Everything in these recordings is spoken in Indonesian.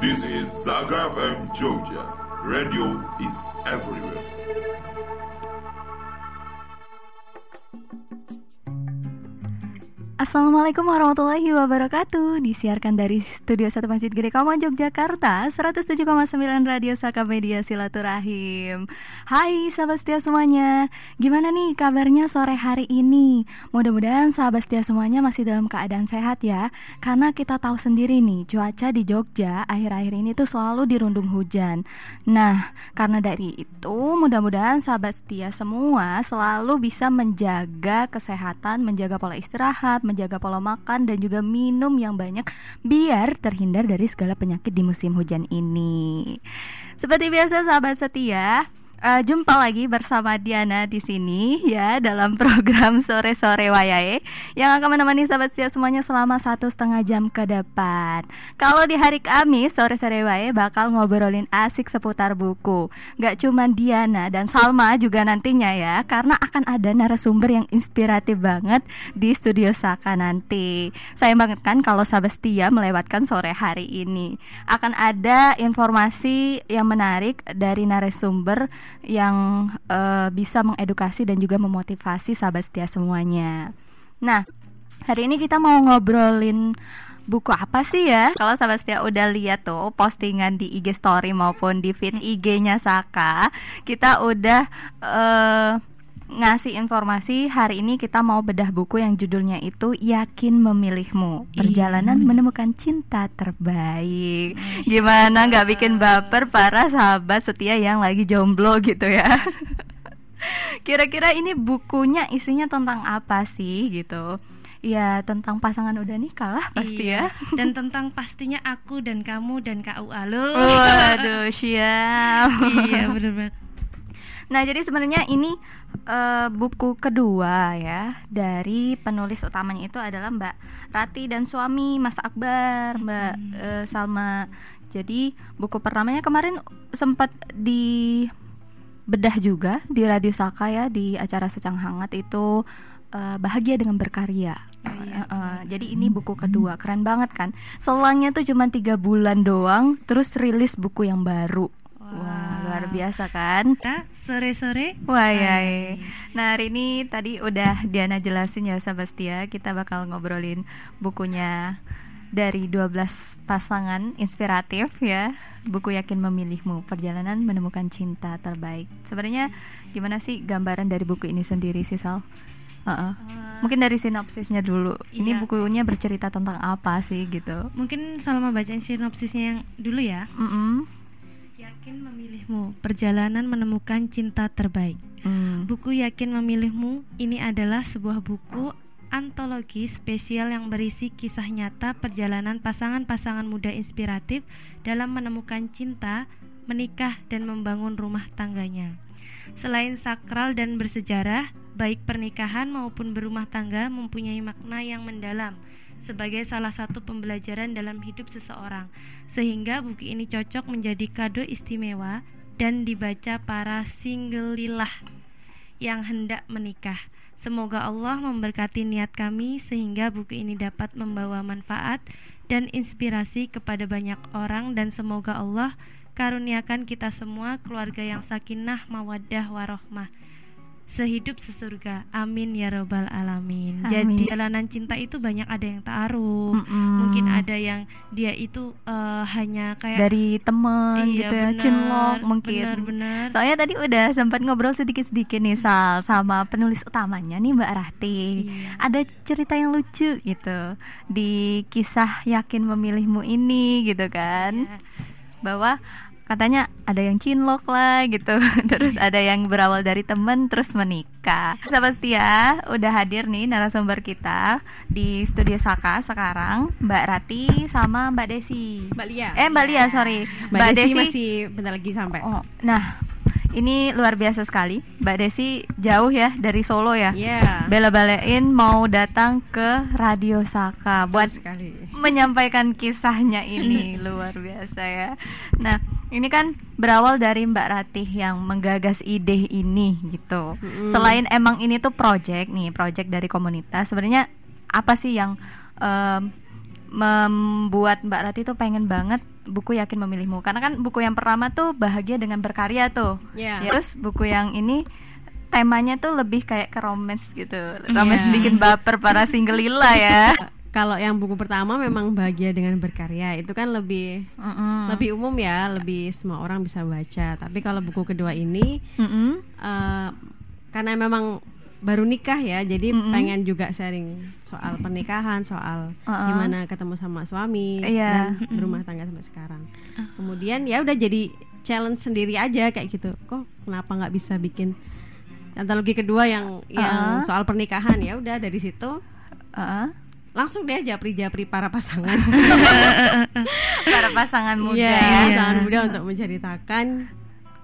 This is Zagreb and Georgia. Radio is everywhere. Assalamualaikum warahmatullahi wabarakatuh. Disiarkan dari Studio 1 Masjid Gede Kauman Yogyakarta 107,9 Radio Saka Media Silaturahim. Hai sahabat setia semuanya. Gimana nih kabarnya sore hari ini? Mudah-mudahan sahabat setia semuanya masih dalam keadaan sehat ya. Karena kita tahu sendiri nih Cuaca di Jogja akhir-akhir ini tuh selalu dirundung hujan. Nah karena dari itu mudah-mudahan sahabat setia semua Selalu bisa menjaga kesehatan Menjaga pola istirahat menjaga pola makan dan juga minum yang banyak biar terhindar dari segala penyakit di musim hujan ini. Seperti biasa sahabat setia, uh, jumpa lagi bersama Diana di sini ya dalam program sore sore wayahe yang akan menemani sahabat setia semuanya selama satu setengah jam ke depan. Kalau di hari Kamis sore sore wayahe bakal ngobrolin asik seputar buku. Gak cuma Diana dan Salma juga nantinya ya karena akan ada narasumber yang inspiratif banget di studio Saka nanti. Saya banget kan kalau sahabat setia melewatkan sore hari ini akan ada informasi yang menarik dari narasumber yang uh, bisa mengedukasi dan juga memotivasi sahabat setia semuanya. Nah, hari ini kita mau ngobrolin buku apa sih ya? Kalau sahabat setia udah lihat tuh postingan di IG story maupun di feed IG-nya Saka, kita udah uh, ngasih informasi hari ini kita mau bedah buku yang judulnya itu Yakin Memilihmu. Perjalanan iya. Menemukan Cinta Terbaik. Gimana nggak bikin baper para sahabat setia yang lagi jomblo gitu ya? Kira-kira ini bukunya isinya tentang apa sih gitu? Ya tentang pasangan udah nikah lah pasti iya. ya. Dan tentang pastinya aku dan kamu dan KU Alo Waduh siap. Iya bener banget Nah, jadi sebenarnya ini uh, buku kedua ya dari penulis utamanya itu adalah Mbak Rati dan suami Mas Akbar, Mbak hmm. uh, Salma. Jadi buku pertamanya kemarin sempat di bedah juga di Radio Saka ya di acara Secang Hangat itu uh, bahagia dengan berkarya. Oh, iya. uh, uh, jadi ini buku kedua keren banget kan. Selangnya tuh cuma tiga bulan doang, terus rilis buku yang baru. Wah, luar biasa kan? Kita sore-sore. Wah, ya. Nah, hari ini tadi udah Diana jelasin ya sahabat setia, kita bakal ngobrolin bukunya dari 12 pasangan inspiratif ya. Buku Yakin Memilihmu, Perjalanan Menemukan Cinta Terbaik. Sebenarnya gimana sih gambaran dari buku ini sendiri sih, Sal? Uh -uh. Mungkin dari sinopsisnya dulu. Ini iya. bukunya bercerita tentang apa sih gitu? Mungkin Salma bacain sinopsisnya yang dulu ya. Mm -mm Yakin Memilihmu, Perjalanan Menemukan Cinta Terbaik. Hmm. Buku Yakin Memilihmu ini adalah sebuah buku antologi spesial yang berisi kisah nyata perjalanan pasangan-pasangan muda inspiratif dalam menemukan cinta, menikah, dan membangun rumah tangganya. Selain sakral dan bersejarah, baik pernikahan maupun berumah tangga mempunyai makna yang mendalam – sebagai salah satu pembelajaran dalam hidup seseorang, sehingga buku ini cocok menjadi kado istimewa dan dibaca para single lillah yang hendak menikah. Semoga Allah memberkati niat kami sehingga buku ini dapat membawa manfaat dan inspirasi kepada banyak orang dan semoga Allah karuniakan kita semua keluarga yang sakinah mawaddah warohmah sehidup sesurga. Amin ya robbal alamin. Amin. Jadi jalanan cinta itu banyak ada yang taruh, mm -mm. mungkin ada yang dia itu uh, hanya kayak dari teman iya, gitu ya, cinlok mungkin. Bener, bener. Soalnya tadi udah sempat ngobrol sedikit-sedikit nih Sal sama penulis utamanya nih Mbak Rati. Iya. Ada cerita yang lucu gitu di kisah yakin memilihmu ini gitu kan. Iya. Bahwa katanya ada yang cinlok lah gitu. Terus ada yang berawal dari temen terus menikah. Sahabat setia udah hadir nih narasumber kita di studio Saka sekarang Mbak Rati sama Mbak Desi. Mbak Lia. Eh Mbak Lia sorry. Mbak, Mbak Desi, Desi masih bentar lagi sampai. Oh, nah ini luar biasa sekali. Mbak Desi jauh ya dari Solo ya. Iya. Yeah. Bela-belain mau datang ke Radio Saka buat sekali. menyampaikan kisahnya ini luar biasa ya. Nah, ini kan berawal dari Mbak Ratih yang menggagas ide ini gitu. Mm. Selain emang ini tuh project nih, project dari komunitas. Sebenarnya apa sih yang um, membuat Mbak Rati tuh pengen banget buku Yakin Memilihmu karena kan buku yang pertama tuh bahagia dengan berkarya tuh. Iya. Ya, Terus buku yang ini temanya tuh lebih kayak ke romance gitu. Romance Iya. bikin baper para single lila ya. Kalau yang buku pertama memang bahagia dengan berkarya itu kan lebih Mm-mm. lebih umum ya, lebih semua orang bisa baca. Tapi kalau buku kedua ini Mm-mm. eh, karena memang baru nikah ya, jadi Mm-mm. pengen juga sharing soal pernikahan, soal Uh-uh. gimana ketemu sama suami Iya. dan berumah tangga sampai sekarang. Kemudian ya udah jadi challenge sendiri aja kayak gitu. Kok kenapa nggak bisa bikin antologi kedua yang Uh-uh. yang soal pernikahan ya udah dari situ Uh-uh. langsung deh japri-japri para pasangan. para pasangan muda Iya, ya. pasangan muda untuk menceritakan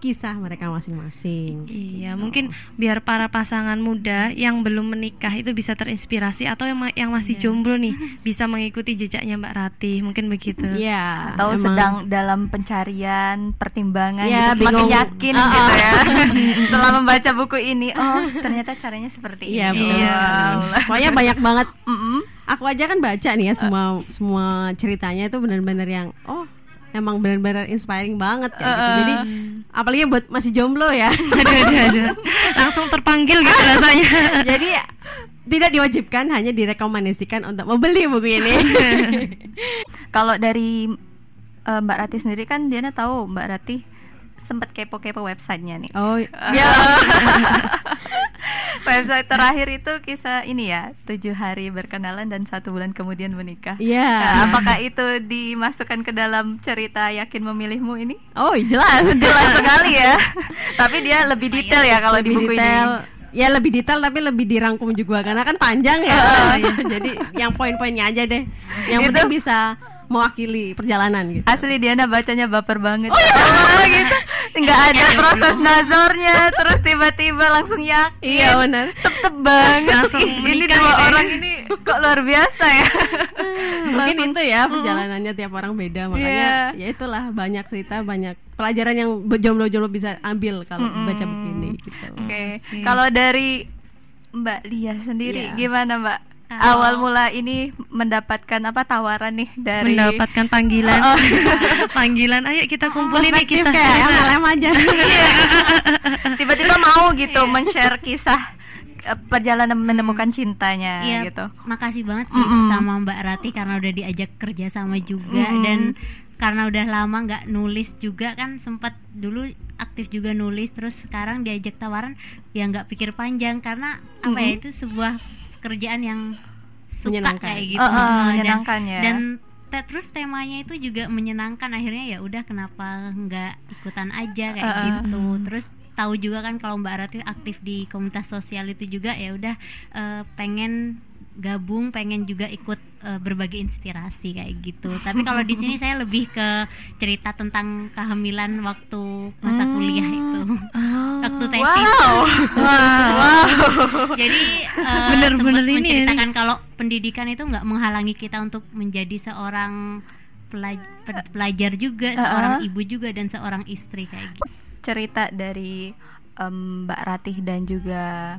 kisah mereka masing-masing. Iya, mungkin biar para pasangan muda yang belum menikah itu bisa terinspirasi atau yang ma- yang masih jomblo nih bisa mengikuti jejaknya Mbak Rati, mungkin begitu. Iya, Atau emang. sedang dalam pencarian, pertimbangan Ya, gitu, semakin bingung. yakin Uh-uh. gitu ya. Setelah membaca buku ini, oh ternyata caranya seperti Iya, ini. betul. Iya. Pokoknya banyak banget. Mm-mm. Aku aja kan baca nih ya semua semua ceritanya itu benar-benar yang oh emang benar-benar inspiring banget kayak gitu. Jadi apalagi buat masih jomblo ya. Aduh, aduh, aduh. Langsung terpanggil gitu rasanya. Jadi tidak diwajibkan hanya direkomendasikan untuk membeli buku ini. Kalau dari eh, Mbak Rati sendiri kan Diana tahu Mbak Rati sempat kepo-kepo websitenya nih. oh, Ya. Website terakhir itu kisah ini ya, tujuh hari berkenalan dan satu bulan kemudian menikah. Iya. Nah, apakah itu dimasukkan ke dalam cerita yakin memilihmu ini? oh jelas. Jelas sekali ya. Tapi dia lebih detail ya kalau di lebih buku detail. ini. Ya lebih detail tapi lebih dirangkum juga karena kan panjang ya. Jadi yang poin-poinnya aja deh. Yang penting bisa mewakili perjalanan gitu. Asli Diana bacanya baper banget. Oh, gitu. Enggak ada proses nazornya, terus tiba-tiba langsung yakin. Iya benar. Tep-tep banget. Langsung ini dua orang ini kok luar biasa ya. Mungkin itu ya perjalanannya tiap orang beda makanya Iya. ya itulah banyak cerita banyak pelajaran yang jomblo-jomblo bisa ambil kalau baca buku ini gitu. Oke. Kalau dari Mbak Lia sendiri Iya. gimana Mbak? Kalau- Awal mula ini mendapatkan apa tawaran nih dari Mendapatkan panggilan. panggilan, ayo kita kumpulin nih Perspektif kisah kayak. MLM aja. tiba-tiba mau gitu men-share kisah eh, perjalanan menemukan cintanya Iya, gitu. makasih banget sih Mm-mm. sama Mbak Rati karena udah diajak kerja sama juga Mm-mm. dan karena udah lama nggak nulis juga kan sempat dulu aktif juga nulis terus sekarang diajak tawaran ya nggak pikir panjang karena apa ya Mm-mm. itu sebuah kerjaan yang suka Menyenangkan. kayak gitu Heeh, dan- menyenangkan ya. dan te- terus temanya itu juga menyenangkan akhirnya ya udah kenapa nggak ikutan aja kayak Uh-uh. gitu terus tahu juga kan kalau Mbak Rati aktif di komunitas sosial itu juga ya udah eh, pengen gabung pengen juga ikut eh, berbagi inspirasi kayak gitu. Tapi kalau di sini saya lebih ke cerita tentang kehamilan waktu masa kuliah itu. Waktu tesis. Wow. jadi eh, Bener-bener ini menceritakan kalau pendidikan itu nggak menghalangi kita untuk menjadi seorang pelaj- pe- pelajar juga, Uh-uh. seorang ibu juga dan seorang istri kayak gitu. cerita dari em, Mbak Ratih dan juga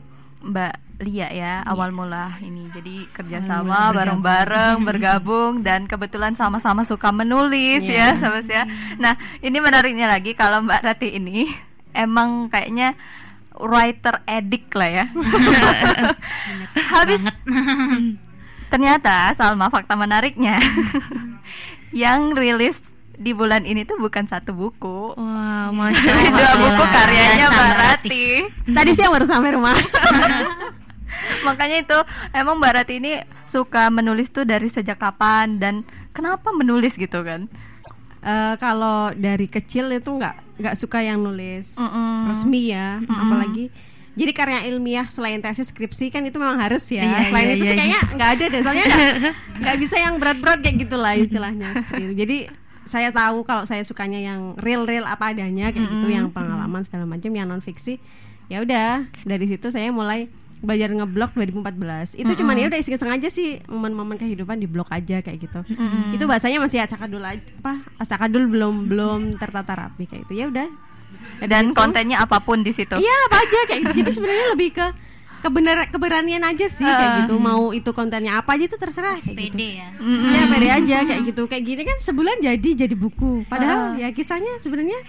Mbak Lia ya awal mula ini. Jadi kerjasama bareng-bareng bergabung dan kebetulan sama-sama suka menulis ya sama ya. Nah ini menariknya lagi kalau Mbak Ratih ini emang kayaknya writer addict lah ya. Habis ternyata Salma fakta menariknya. Yang rilis di bulan ini tuh bukan satu buku Wow, masya Ini dua Allah. buku karyanya Biasa, Mbak Rati. Tadi siang baru sampai rumah. Makanya itu emang Mbak Rati ini suka menulis tuh dari sejak kapan dan kenapa menulis gitu kan? Eh, kalau dari kecil itu nggak nggak suka yang nulis Mm-mm. resmi ya, apalagi jadi karya ilmiah selain tesis skripsi kan itu memang harus ya. Iya, selain iya, itu sih iya, kayaknya nggak ada deh, soalnya nggak bisa yang berat-berat kayak gitulah istilahnya. Jadi saya tahu kalau saya sukanya yang real-real apa adanya kayak gitu, yang pengalaman segala macam, yang non fiksi. Ya udah dari situ saya mulai belajar ngeblog 2014 itu cuman ya udah iseng-iseng aja sih momen-momen kehidupan di blog aja kayak gitu. Itu bahasanya masih acakadul aja apa acakadul belum belum tertata rapi kayak itu ya udah. Dan kontennya apa pun di situ. Iya apa aja kayak gitu. Jadi sebenarnya lebih ke kebenar keberanian aja sih kayak gitu. Mau itu kontennya apa aja itu terserah kayak gitu. ya. Ya pede aja kayak gitu. Kayak gini kan sebulan jadi jadi buku. Padahal ya kisahnya sebenarnya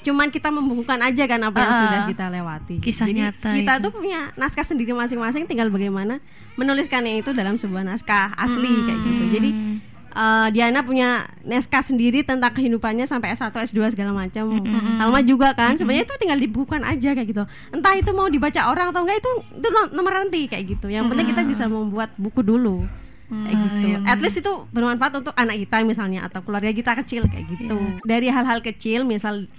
cuman kita membukukan aja kan apa yang Ah. sudah kita lewati. Kisah jadi nyata kita itu. tuh punya naskah sendiri masing-masing tinggal bagaimana menuliskannya itu dalam sebuah naskah asli kayak gitu. Jadi eh, Diana punya naskah sendiri tentang kehidupannya sampai S1 S2 segala macam. Alma juga kan sebenarnya itu tinggal dibukukan aja kayak gitu. Entah itu mau dibaca orang atau enggak itu itu no- nomor nanti kayak gitu. Yang penting kita bisa membuat buku dulu. Kayak gitu. At least itu bermanfaat untuk anak kita misalnya atau keluarga kita kecil kayak gitu. Dari hal-hal kecil misal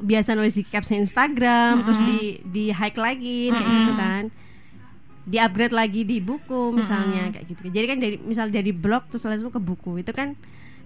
biasa nulis di caption Instagram terus di di hike lagi kayak gitu kan. Di upgrade lagi di buku misalnya kayak gitu. Jadi kan dari misal dari blog terus langsung ke buku itu kan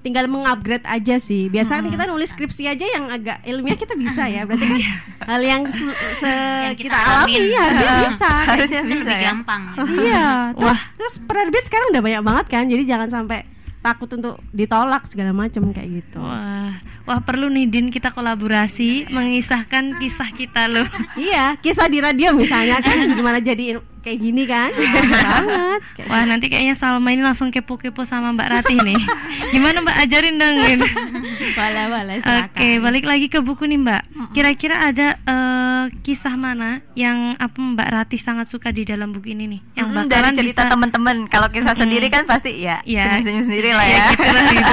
tinggal mengupgrade aja sih. Biasa kan kita nulis skripsi aja yang agak ilmiah kita bisa ya. Berarti kan hal yang se- se- Yang kita, kita alami ya bisa. Harusnya Itu bisa lebih ya. gampang Iya, terus, terus penerbit sekarang udah banyak banget kan, jadi jangan sampai takut untuk ditolak segala macam kayak gitu. Wah, wah perlu nih Din kita kolaborasi mengisahkan kisah kita loh. Iya, kisah di radio misalnya kan gimana jadi kayak gini kan, Bagus banget. Kayak Wah nanti kayaknya Salma ini langsung kepo-kepo sama Mbak Ratih nih. Gimana Mbak ajarin dong Din. boleh boleh Oke, balik lagi ke buku nih Mbak. Kira-kira ada eh, kisah mana yang apa Mbak Ratih sangat suka di dalam buku ini nih? Yang Mm, dari cerita bisa teman-teman. Kalau kisah sendiri kan pasti ya Iya. senyum-senyum sendiri lah ya.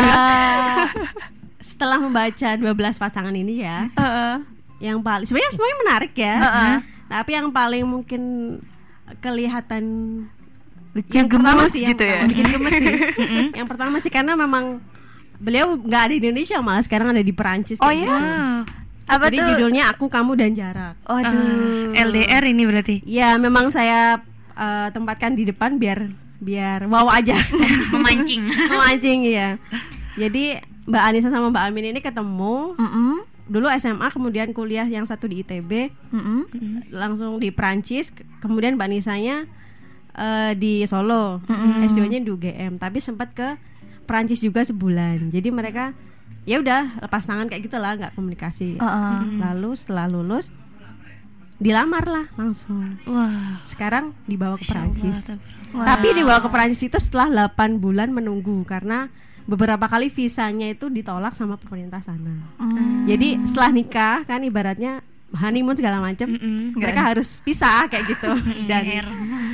Eh, setelah membaca 12 pasangan ini ya, Heeh. yang paling sebenarnya semuanya menarik ya. Heeh. Tapi yang paling mungkin kelihatan Lucu yang pertama gemes sih yang gitu ya. pertama, bikin gemes sih. yang pertama sih karena memang beliau nggak ada di Indonesia malah sekarang ada di Perancis. Oh gitu. Wow. Apa Jadi tuh? judulnya aku kamu dan jarak. Waduh. Ah, LDR ini berarti. Ya memang saya eh, tempatkan di depan biar biar wow aja. memancing Memancing ya. Jadi Mbak Anissa sama Mbak Amin ini ketemu Mm-mm. Dulu SMA kemudian kuliah yang satu di ITB Mm-mm. langsung di Prancis ke- kemudian Mbak Nisanya eh, di Solo S2-nya di UGM tapi sempat ke Prancis juga sebulan jadi mereka ya udah lepas tangan kayak gitulah nggak komunikasi Heeh. lalu setelah lulus dilamar lah langsung Wah. sekarang dibawa ke Prancis Wow. tapi dibawa ke Prancis itu setelah 8 bulan menunggu karena beberapa kali visanya itu ditolak sama pemerintah sana Mm. jadi setelah nikah kan ibaratnya honeymoon segala macam Mm-mm. mereka harus pisah kayak gitu dan GR.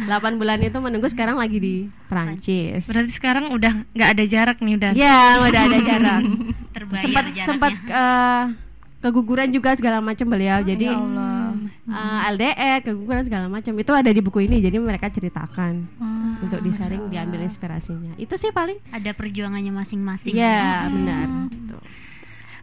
8 bulan itu menunggu sekarang lagi di Prancis Berarti sekarang udah nggak ada jarak nih udah. ya udah ada jarak terbayar sempat jaraknya sempat eh, keguguran juga segala macam beliau jadi Ya Allah. Eh, LDR keguguran segala macam itu ada di buku ini jadi mereka ceritakan Hmm. untuk disaring diambil inspirasinya itu sih paling ada perjuangannya masing-masing ya benar Tuh.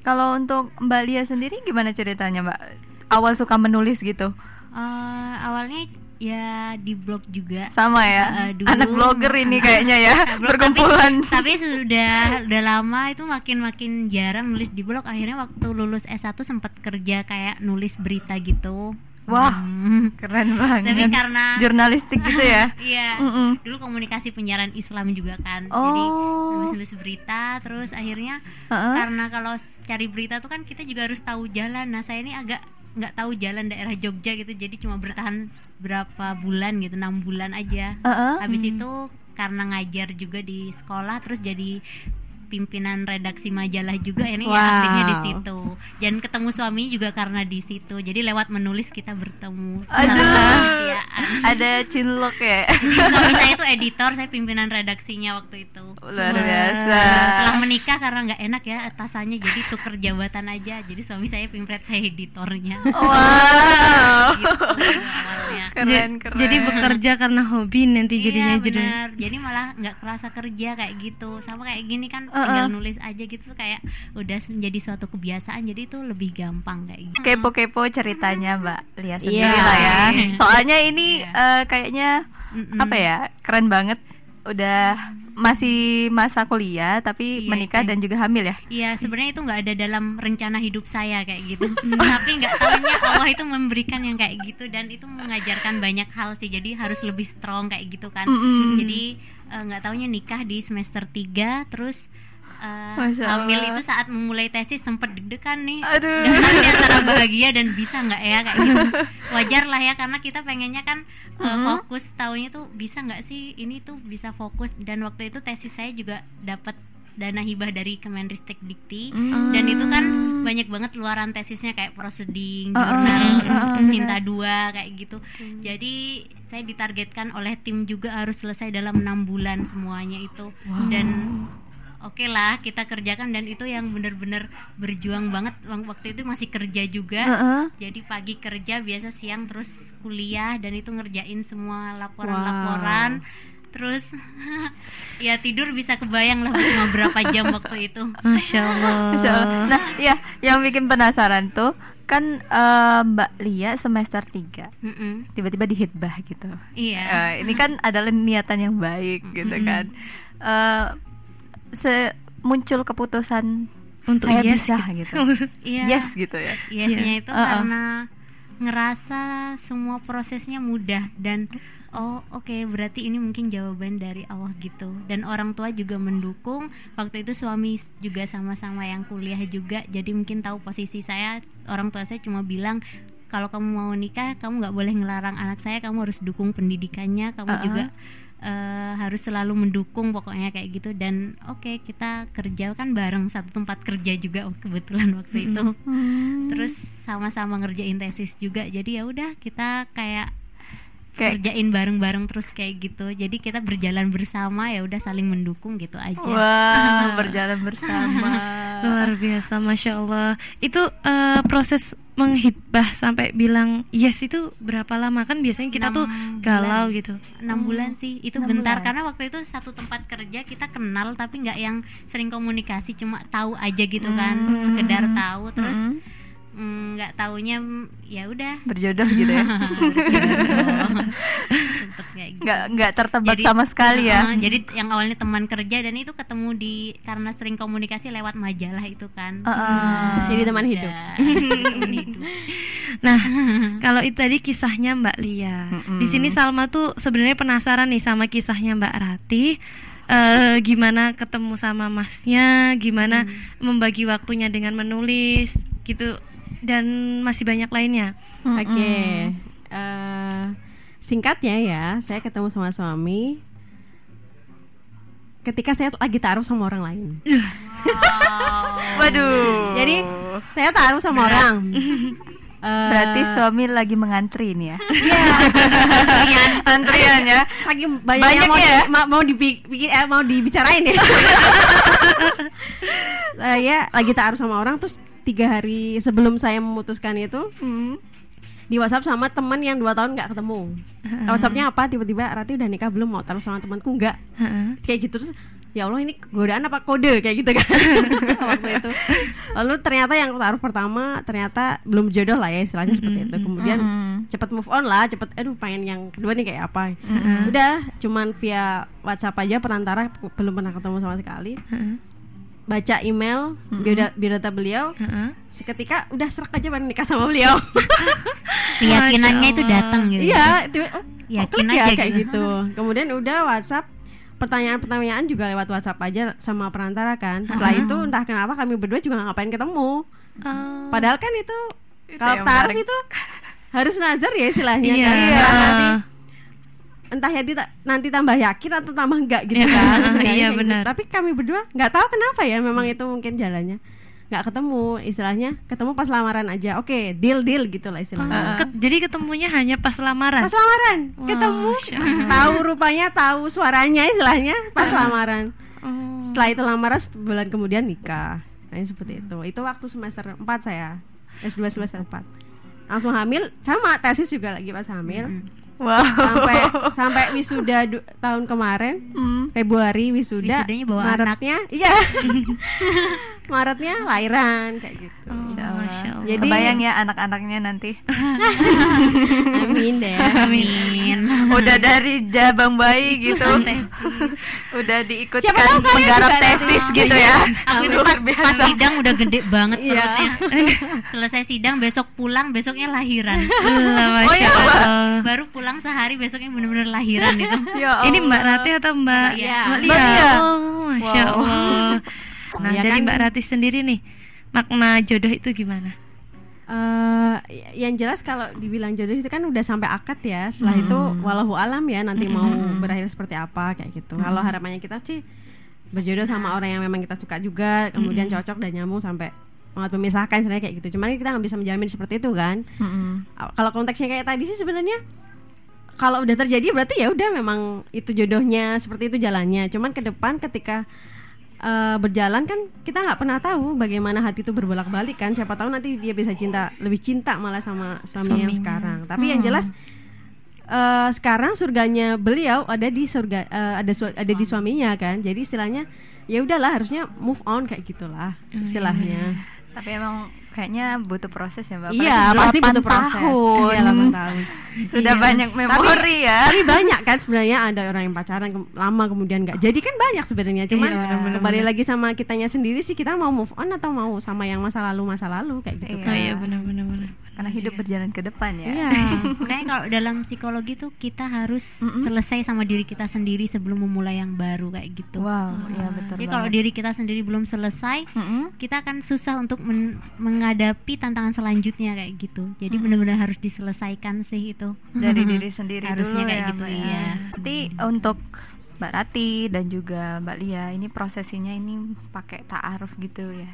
Kalau untuk Mbak Lia sendiri gimana ceritanya Mbak? Awal suka menulis gitu? Eh, awalnya ya di blog juga Sama ya? Eh, dulu- Anak blogger ini kayaknya ya Blog, Perkumpulan tapi, tapi sudah udah lama itu makin makin jarang nulis di blog akhirnya waktu lulus S1 sempat kerja kayak nulis berita gitu Wah Hmm. keren banget tapi karena Jurnalistik gitu ya? iya Mm-mm. dulu komunikasi penyiaran Islam juga kan jadi Oh. nulis-nulis berita terus akhirnya Heeh. karena kalau cari berita tuh kan kita juga harus tahu jalan nah saya ini agak nggak tahu jalan daerah Jogja gitu jadi cuma bertahan berapa bulan gitu enam bulan aja Heeh. habis itu karena ngajar juga di sekolah terus jadi pimpinan redaksi majalah juga ini Wow. aktifnya di situ dan ketemu suami juga karena di situ jadi lewat menulis kita bertemu Aduh. Kesetiaan. Ada cinlok ya? Suami saya itu editor saya pimpinan redaksinya waktu itu Luar biasa setelah menikah karena nggak enak ya atasannya jadi tuker jabatan aja jadi suami saya pimpret saya editornya Wow gitu awalnya Keren keren Jadi bekerja karena hobi nanti jadinya iya jadi. jadi malah nggak kerasa kerja kayak gitu sama kayak gini kan Uh-uh. Tinggal nulis aja gitu tuh kayak udah menjadi suatu kebiasaan jadi itu lebih gampang kayak gitu kepo-kepo ceritanya Mbak Lia sendiri Iya. lah ya. Iya. Soalnya ini Iya. eh, kayaknya Mm-mm. apa ya keren banget. Udah masih masa kuliah tapi Iya, menikah iya. dan juga hamil ya. Iya sebenarnya itu nggak ada dalam rencana hidup saya kayak gitu tapi nggak tahunya Allah itu memberikan yang kayak gitu dan itu mengajarkan banyak hal sih jadi harus lebih strong kayak gitu kan Mm-mm. jadi eh, nggak taunya nikah di semester 3 terus Masya hamil Allah. itu saat memulai tesis sempet deg-degan nih Aduh. dan antara bahagia dan bisa nggak ya kayak gitu wajar lah ya karena kita pengennya kan eh, Mhm. fokus tahunya tuh bisa nggak sih ini tuh bisa fokus dan waktu itu tesis saya juga dapat dana hibah dari Kemenristek Dikti Hmm. dan itu kan banyak banget luaran tesisnya kayak proseding, Uh-uh, jurnal, uh-uh, Sinta 2 kayak gitu. Jadi saya ditargetkan oleh tim juga harus selesai dalam enam bulan semuanya itu dan oke lah kita kerjakan dan itu yang benar-benar berjuang banget waktu itu masih kerja juga. Heeh. Jadi pagi kerja biasa siang terus kuliah dan itu ngerjain semua laporan-laporan. Terus ya tidur bisa kebayang lah cuma berapa jam waktu itu. Masya Allah. Masya Allah. Nah, ya, yang bikin penasaran tuh kan eh, Mbak Lia semester 3 Mm-mm. tiba-tiba dihitbah gitu. Iya. Eh, ini kan adalah niatan yang baik gitu Mm-mm. kan. Eh se muncul keputusan Untuk saya yes bisa gitu. Iya. Yes gitu ya. Yesnya itu Uh-uh. karena ngerasa semua prosesnya mudah dan oh oke berarti ini mungkin jawaban dari Allah gitu dan orang tua juga mendukung waktu itu suami juga sama-sama yang kuliah juga jadi mungkin tahu posisi saya orang tua saya cuma bilang kalau kamu mau nikah kamu nggak boleh ngelarang anak saya kamu harus dukung pendidikannya kamu Uh-uh. juga eh, harus selalu mendukung pokoknya kayak gitu. Dan oke kita kerja kan bareng satu tempat kerja juga kebetulan waktu itu. Hmm. terus sama-sama ngerjain tesis juga. Jadi ya udah kita kayak Kayak- kerjain bareng-bareng terus kayak gitu jadi kita berjalan bersama ya udah saling mendukung gitu aja Wah, berjalan bersama. Luar biasa, masya Allah. Itu eh, proses menghibah sampai bilang yes itu berapa lama kan biasanya kita tuh bulan. galau gitu. enam bulan sih itu bentar bulan. karena waktu itu satu tempat kerja kita kenal tapi nggak yang sering komunikasi cuma tahu aja gitu kan Hmm. sekedar tahu terus Mm-mm. mm, nggak taunya mm, ya udah berjodoh gitu ya. Gitu. Nggak nggak tertebak Jadi- sama sekali ya. Heeh, jadi yang awalnya teman kerja dan itu ketemu di karena sering komunikasi lewat majalah itu kan. Heeh. Jadi teman hidup. Udah, teman hidup. Nah, kalau itu tadi kisahnya Mbak Lia. Mm-mm. Di sini Salma tuh sebenarnya penasaran nih sama kisahnya Mbak Rati. Eh, gimana ketemu sama masnya, gimana membagi waktunya dengan menulis gitu dan masih banyak lainnya. Oke. Eh, singkatnya ya, saya ketemu sama suami ketika saya lagi taruh sama orang lain. Waduh. Jadi saya taruh sama orang. Eh, berarti suami lagi mengantri nih ya. Iya. Antrian ya. saking banyaknya Banyak mau, ya? di- ma- mau dibi- bikin- eh, mau dibicarain ya. saya lagi taruh sama orang terus tiga hari sebelum saya memutuskan itu Hmm. di WhatsApp sama teman yang dua tahun nggak ketemu. WhatsAppnya apa? Tiba-tiba Rati udah nikah belum? Mau taruh sama temanku nggak? Heeh. Kayak gitu terus. Ya Allah ini godaan apa kode kayak gitu kan waktu itu. Lalu ternyata yang taruh pertama ternyata belum jodoh lah ya istilahnya seperti itu. Kemudian Mm-mm. cepet move on lah, cepet. Aduh pengen yang kedua nih kayak apa? Udah cuman via WhatsApp aja perantara belum pernah ketemu sama sekali. Heeh. Baca email biodata, biodata beliau. Heeh. Seketika udah serak aja pengen nikah sama beliau. Keyakinannya itu datang gitu. Iya, tiba- oh, Yakin klik aja ya kayak gitu. gitu. Kemudian udah WhatsApp pertanyaan-pertanyaan juga lewat WhatsApp aja sama perantara kan. Setelah itu entah kenapa kami berdua juga nggak ngapain ketemu. Oh. Padahal kan itu Itu kalau menarik. itu harus nazar ya istilahnya Iya. kan. Iya. Entah ya nanti tambah yakin atau tambah enggak gitu Iya, kan. Istilahnya iya, gitu. benar. Tapi kami berdua nggak tahu kenapa ya memang itu mungkin jalannya nggak ketemu. Istilahnya ketemu pas lamaran aja. Oke deal deal gitu lah istilahnya. Ket- jadi ketemunya hanya pas lamaran. pas lamaran. Wah, ketemu tahu rupanya tahu suaranya istilahnya pas lamaran. Oh. setelah itu lamaran bulan kemudian nikah. Nah, seperti itu. Itu waktu semester 4 saya. S2 semester 4 langsung hamil sama tesis juga lagi pas hamil Wow. sampai sampai wisuda tahun kemarin Hmm. Februari wisuda Wisudanya bawa Maretnya iya Maretnya lahiran kayak gitu Oh, Masya Allah. Masya Allah. Jadi- Kebayang ya anak-anaknya nanti. amin deh Amin. Udah dari jabang bayi gitu. Udah diikutkan Siapa tahu kalian menggarap tesis nanti. gitu ya. Aku itu Luar pas, pas biasa. sidang udah gede banget Iya. perutnya. Selesai sidang besok pulang besoknya lahiran. Allah, Masya Oh, iya, Mbak. Allah. Baru pulang sehari besoknya bener-bener lahiran itu. Ya Ini Mbak Allah. Rati atau Mbak Mbak Lia. Mbak Mbak Lia. Oh, Masya Wow. Allah. Nah, Ya dari kan? Mbak Rati sendiri nih, makna jodoh itu gimana? Eh, yang jelas kalau dibilang jodoh itu kan udah sampai akad ya. Setelah itu walau alam ya nanti mau berakhir seperti apa kayak gitu. Kalau harapannya kita sih berjodoh sama orang yang memang kita suka juga, kemudian cocok dan nyambung sampai banget memisahkan sebenarnya kayak gitu. Cuman kita nggak bisa menjamin seperti itu kan. Mm-mm. Kalau konteksnya kayak tadi sih sebenarnya kalau udah terjadi berarti ya udah memang itu jodohnya seperti itu jalannya. Cuman ke depan ketika eh, berjalan kan kita nggak pernah tahu bagaimana hati itu berbolak-balik kan. Siapa tahu nanti dia bisa cinta lebih cinta malah sama suami yang sekarang. Tapi yang jelas eh, sekarang surganya beliau ada di surga eh, ada su- ada di suaminya kan. Jadi istilahnya ya udahlah harusnya move on kayak gitulah istilahnya. Tapi emang kayaknya butuh proses ya Mbak. Iya, pasti 8 butuh proses. tahun. Iya, 8 tahun. Sudah Iya. banyak memori ya. Tapi banyak kan sebenarnya ada orang yang pacaran ke- lama kemudian nggak. Jadi kan banyak sebenarnya. Cuman Iya, benar-benar. kembali lagi sama kitanya sendiri sih kita mau move on atau mau sama yang masa lalu masa lalu kayak gitu Iya. Oh kan. iya benar-benar benar. Karena hidup berjalan ke depan ya. Iya. Makanya kalau dalam psikologi tuh kita harus Mm-mm. selesai sama diri kita sendiri sebelum memulai yang baru kayak gitu. Wow, iya betul. Jadi kalau diri kita sendiri belum selesai, Mm-mm. kita akan susah untuk men- menghadapi tantangan selanjutnya kayak gitu. Jadi benar-benar harus diselesaikan sih itu. dari diri sendiri Harusnya dulu kayak ya, gitu, Mbak iya. Nanti untuk Mbak Rati dan juga Mbak Lia ini prosesinya ini pakai ta'aruf gitu ya.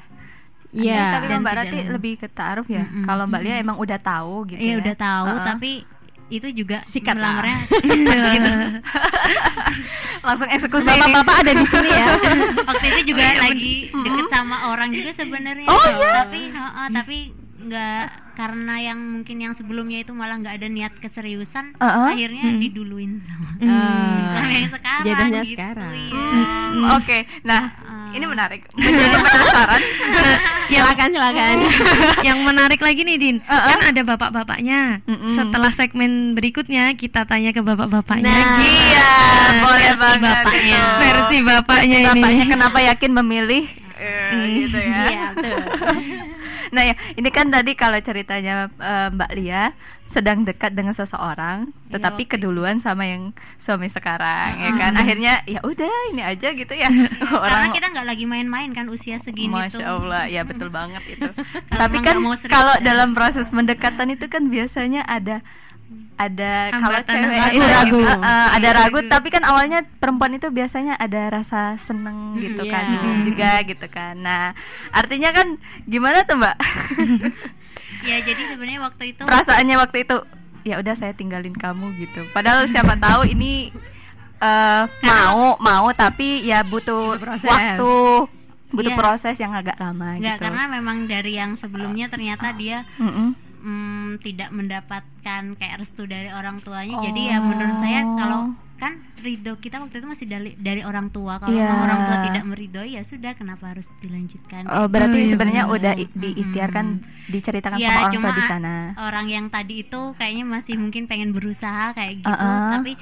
Iya. Tapi Dan Mbak Rati lebih ke ta'aruf ya. Mm-mm. Kalau Mbak Lia emang udah tahu gitu Iya ya. udah tahu, Heeh. tapi itu juga Sikat lah. melamarnya langsung eksekusi. Bapak-bapak ada di sini ya. waktu itu juga lagi deket sama orang juga sebenarnya Oh, iya? tapi heeh, tapi nggak karena yang mungkin yang sebelumnya itu malah nggak ada niat keseriusan Heeh. akhirnya diduluin sama Eh, sama yang sekarang jodohnya gitu, sekarang. iya. Hmm, Oke, nah Heeh. ini menarik. Penasaran. silakan silakan. Yang menarik lagi nih Din, kan ada bapak-bapaknya. Mm-mm. Setelah segmen berikutnya kita tanya ke bapak-bapaknya. Nah. Iya, boleh versi banget bapaknya. itu. Versi bapaknya ini. Bapaknya kenapa yakin memilih eh, gitu ya. Iya, tuh. Nah ya, ini kan tadi kalau ceritanya eh, Mbak Lia sedang dekat dengan seseorang, Iya, tetapi waktu- keduluan sama yang suami sekarang, ya kan? Akhirnya ya udah ini aja gitu ya. karena Orang kita nggak lagi main-main kan usia segini Masya tuh Allah, ya betul banget itu. Tapi kan kalau ya. dalam proses mendekatan itu kan biasanya ada ada kalau cewek itu Ragu. eh, ada Iya, ragu, tapi kan awalnya perempuan itu biasanya ada rasa seneng gitu kan iya. ingin juga gitu kan. Nah, artinya kan gimana tuh Mbak? ya jadi sebenarnya waktu itu Perasaannya waktu itu ya udah saya tinggalin kamu gitu. Padahal siapa tahu ini eh, mau mau tapi ya butuh waktu butuh Iya. proses yang agak lama nggak gitu. karena memang dari yang sebelumnya ternyata dia Mm-mm. mm, tidak mendapatkan kayak restu dari orang tuanya Oh. jadi ya menurut saya kalau kan ridho kita waktu itu masih dari dari orang tua kalau Iya. memang orang tua tidak meridhoi ya sudah kenapa harus dilanjutkan Oh, berarti Oh, iya, sebenarnya benar. udah i- diikhtiarkan diceritakan Ya, sama orang tua di sana. orang yang tadi itu kayaknya masih mungkin pengen berusaha kayak gitu Uh-uh. tapi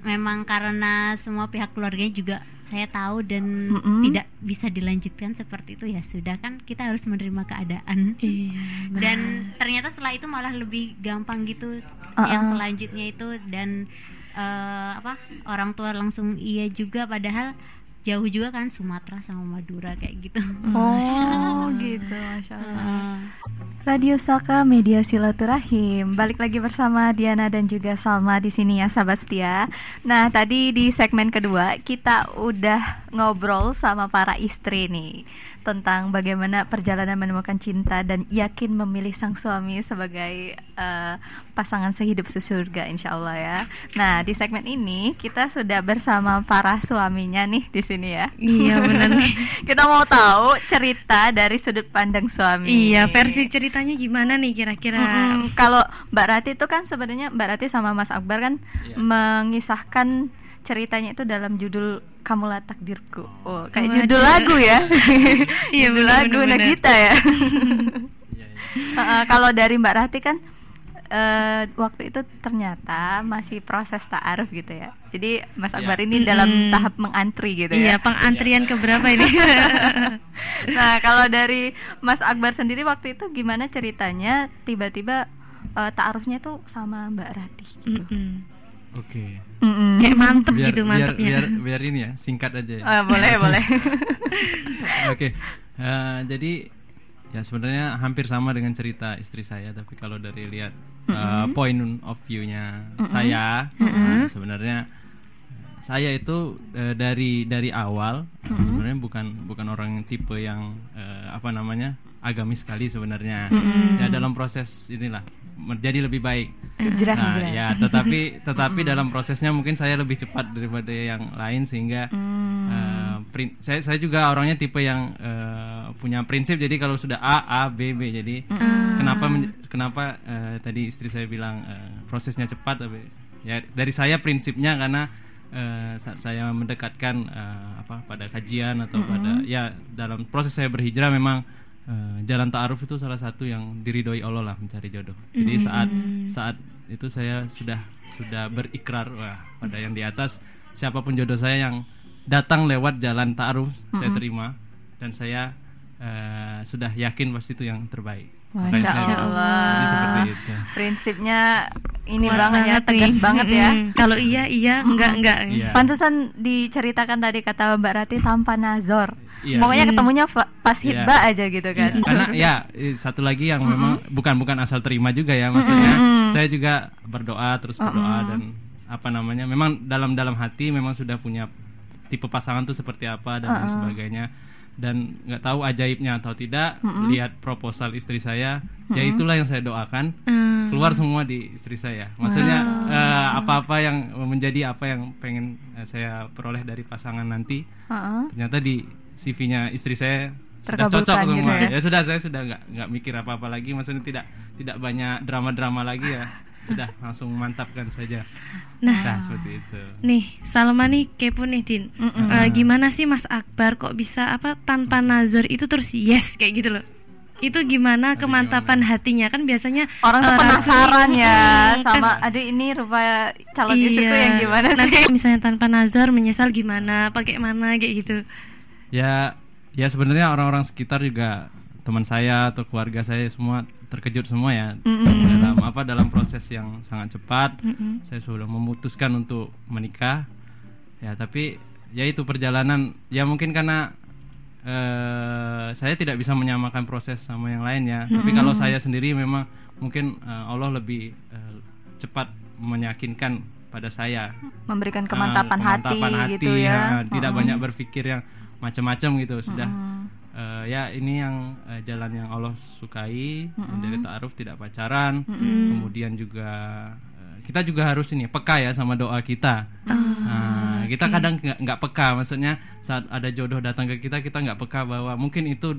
memang karena semua pihak keluarganya juga saya tahu dan Mm-mm. tidak bisa dilanjutkan seperti itu ya sudah kan kita harus menerima keadaan Iya. dan ternyata setelah itu malah lebih gampang gitu Uh-uh. yang selanjutnya itu dan eh, apa orang tua langsung iya juga padahal jauh juga kan Sumatera sama Madura kayak gitu Oh, gitu, masya Allah. Radio Saka Media Silaturahim. Balik lagi bersama Diana dan juga Salma di sini ya, sahabat setia. Nah, tadi di segmen kedua kita udah ngobrol sama para istri nih tentang bagaimana perjalanan menemukan cinta dan yakin memilih sang suami sebagai eh, pasangan sehidup sesurga, insya Allah ya. Nah, di segmen ini kita sudah bersama para suaminya nih di sini ya. Iya benar nih. Kita mau tahu cerita dari sudut pandang suami. Iya, versi ceritanya gimana nih kira-kira? Kalau Mbak Rati itu kan sebenarnya Mbak Rati sama Mas Akbar kan mengisahkan ceritanya itu dalam judul Kamulah Takdirku. Oh, kayak Waduh. judul lagu ya. Iya, judul benar, lagu benar. Nagita ya. Heeh, Kalau dari Mbak Rati kan eh, waktu itu ternyata masih proses ta'aruf gitu ya. Jadi Mas Akbar ini dalam tahap mengantri gitu Iya, ya. pengantrian ke berapa ini? Nah, kalau dari Mas Akbar sendiri waktu itu gimana ceritanya tiba-tiba eh, ta'arufnya tuh sama Mbak Rati gitu. Mm-mm. Oke. Mm-mm. Kayak mantep Biar, gitu biar, mantepnya. biar biar ini ya singkat aja. ya. Ah, boleh boleh. Oke, eh, jadi ya sebenarnya hampir sama dengan cerita istri saya, tapi kalau dari lihat eh, point of view-nya saya, eh, sebenarnya eh, saya itu eh, dari dari awal eh, sebenarnya bukan bukan orang yang tipe yang eh, apa namanya agamis sekali sebenarnya. Ya dalam proses inilah menjadi lebih baik. Hijrah Nah, hijrah. ya tetapi tetapi dalam prosesnya mungkin saya lebih cepat daripada yang lain sehingga eh, prin- saya saya juga orangnya tipe yang eh, punya prinsip. Jadi kalau sudah A A B B jadi kenapa men- kenapa eh, tadi istri saya bilang eh, prosesnya cepat tapi ya dari saya prinsipnya karena eh, saat saya mendekatkan eh, apa pada kajian atau pada ya dalam proses saya berhijrah memang eh, jalan ta'aruf itu salah satu yang diridhoi Allah lah mencari jodoh. Jadi saat saat itu saya sudah sudah berikrar wah pada yang di atas siapa pun jodoh saya yang datang lewat jalan ta'aruf saya terima dan saya eh, sudah yakin pasti itu yang terbaik. Masya saya- Allah. Jadi seperti itu. Prinsipnya ini Kuat banget ya, tegas nih. banget ya. Kalau iya iya, enggak enggak. Iya. Pantesan diceritakan tadi kata Mbak Rati tanpa nazor. Iya. Pokoknya ketemunya fa- pas Iya. hitbah aja gitu kan. Iya, karena ya eh, satu lagi yang memang bukan bukan asal terima juga ya maksudnya saya juga berdoa terus berdoa dan apa namanya memang dalam dalam hati memang sudah punya tipe pasangan tuh seperti apa dan lain sebagainya dan nggak tahu ajaibnya atau tidak lihat proposal istri saya ya itulah yang saya doakan. Hmm. keluar semua di istri saya. Maksudnya eh, apa-apa yang menjadi apa yang pengen eh, saya peroleh dari pasangan nanti Heeh. ternyata di CV-nya istri saya sudah cocok gitu semua. ya. ya sudah saya sudah nggak nggak mikir apa apa lagi. Maksudnya tidak tidak banyak drama-drama lagi ya sudah langsung mantapkan saja nah, seperti itu Nih, Salma nih kepo nih Din. Eh, gimana sih Mas Akbar kok bisa apa tanpa nazar itu terus yes kayak gitu loh. Itu gimana kemantapan hatinya kan biasanya Orang eh, penasaran ya Hmm, sama kan- aduh ini rupa calon istriku Iya. yang gimana Nanti sih? kalau misalnya tanpa nazar menyesal gimana, pakai mana kayak gitu. ya ya sebenarnya orang-orang sekitar juga teman saya atau keluarga saya semua terkejut semua ya dalam apa dalam proses yang sangat cepat. Saya sudah memutuskan untuk menikah. Ya tapi ya itu perjalanan. Ya mungkin karena eh, saya tidak bisa menyamakan proses sama yang lain ya. Tapi kalau saya sendiri memang mungkin eh, Allah lebih eh, cepat meyakinkan pada saya. Memberikan kemantapan, kemantapan hati, gitu ya. ah, tidak banyak berpikir yang macam-macam gitu sudah eh, ya ini yang eh, jalan yang Allah sukai dari ta'aruf tidak pacaran. Kemudian juga eh, kita juga harus ini peka ya sama doa kita. Nah, kita kadang nggak peka. Maksudnya saat ada jodoh datang ke kita kita nggak peka bahwa mungkin itu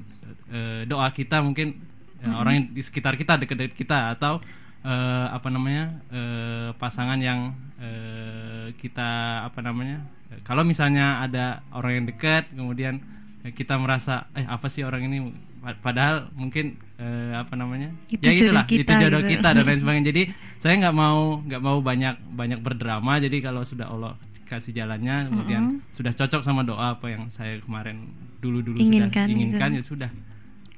eh, doa kita mungkin eh, orang yang di sekitar kita dekat-dekat kita atau eh, apa namanya eh, pasangan yang eh, kita apa namanya kalau misalnya ada orang yang dekat kemudian kita merasa eh apa sih orang ini? Pa- padahal mungkin eh, apa namanya? Itu ya itulah kita itu jodoh gitu. kita dan lain sebagainya. Jadi saya nggak mau nggak mau banyak banyak berdrama. Jadi kalau sudah Allah kasih jalannya kemudian sudah cocok sama doa apa yang saya kemarin dulu dulu Inginkan sudah gitu. inginkan ya sudah.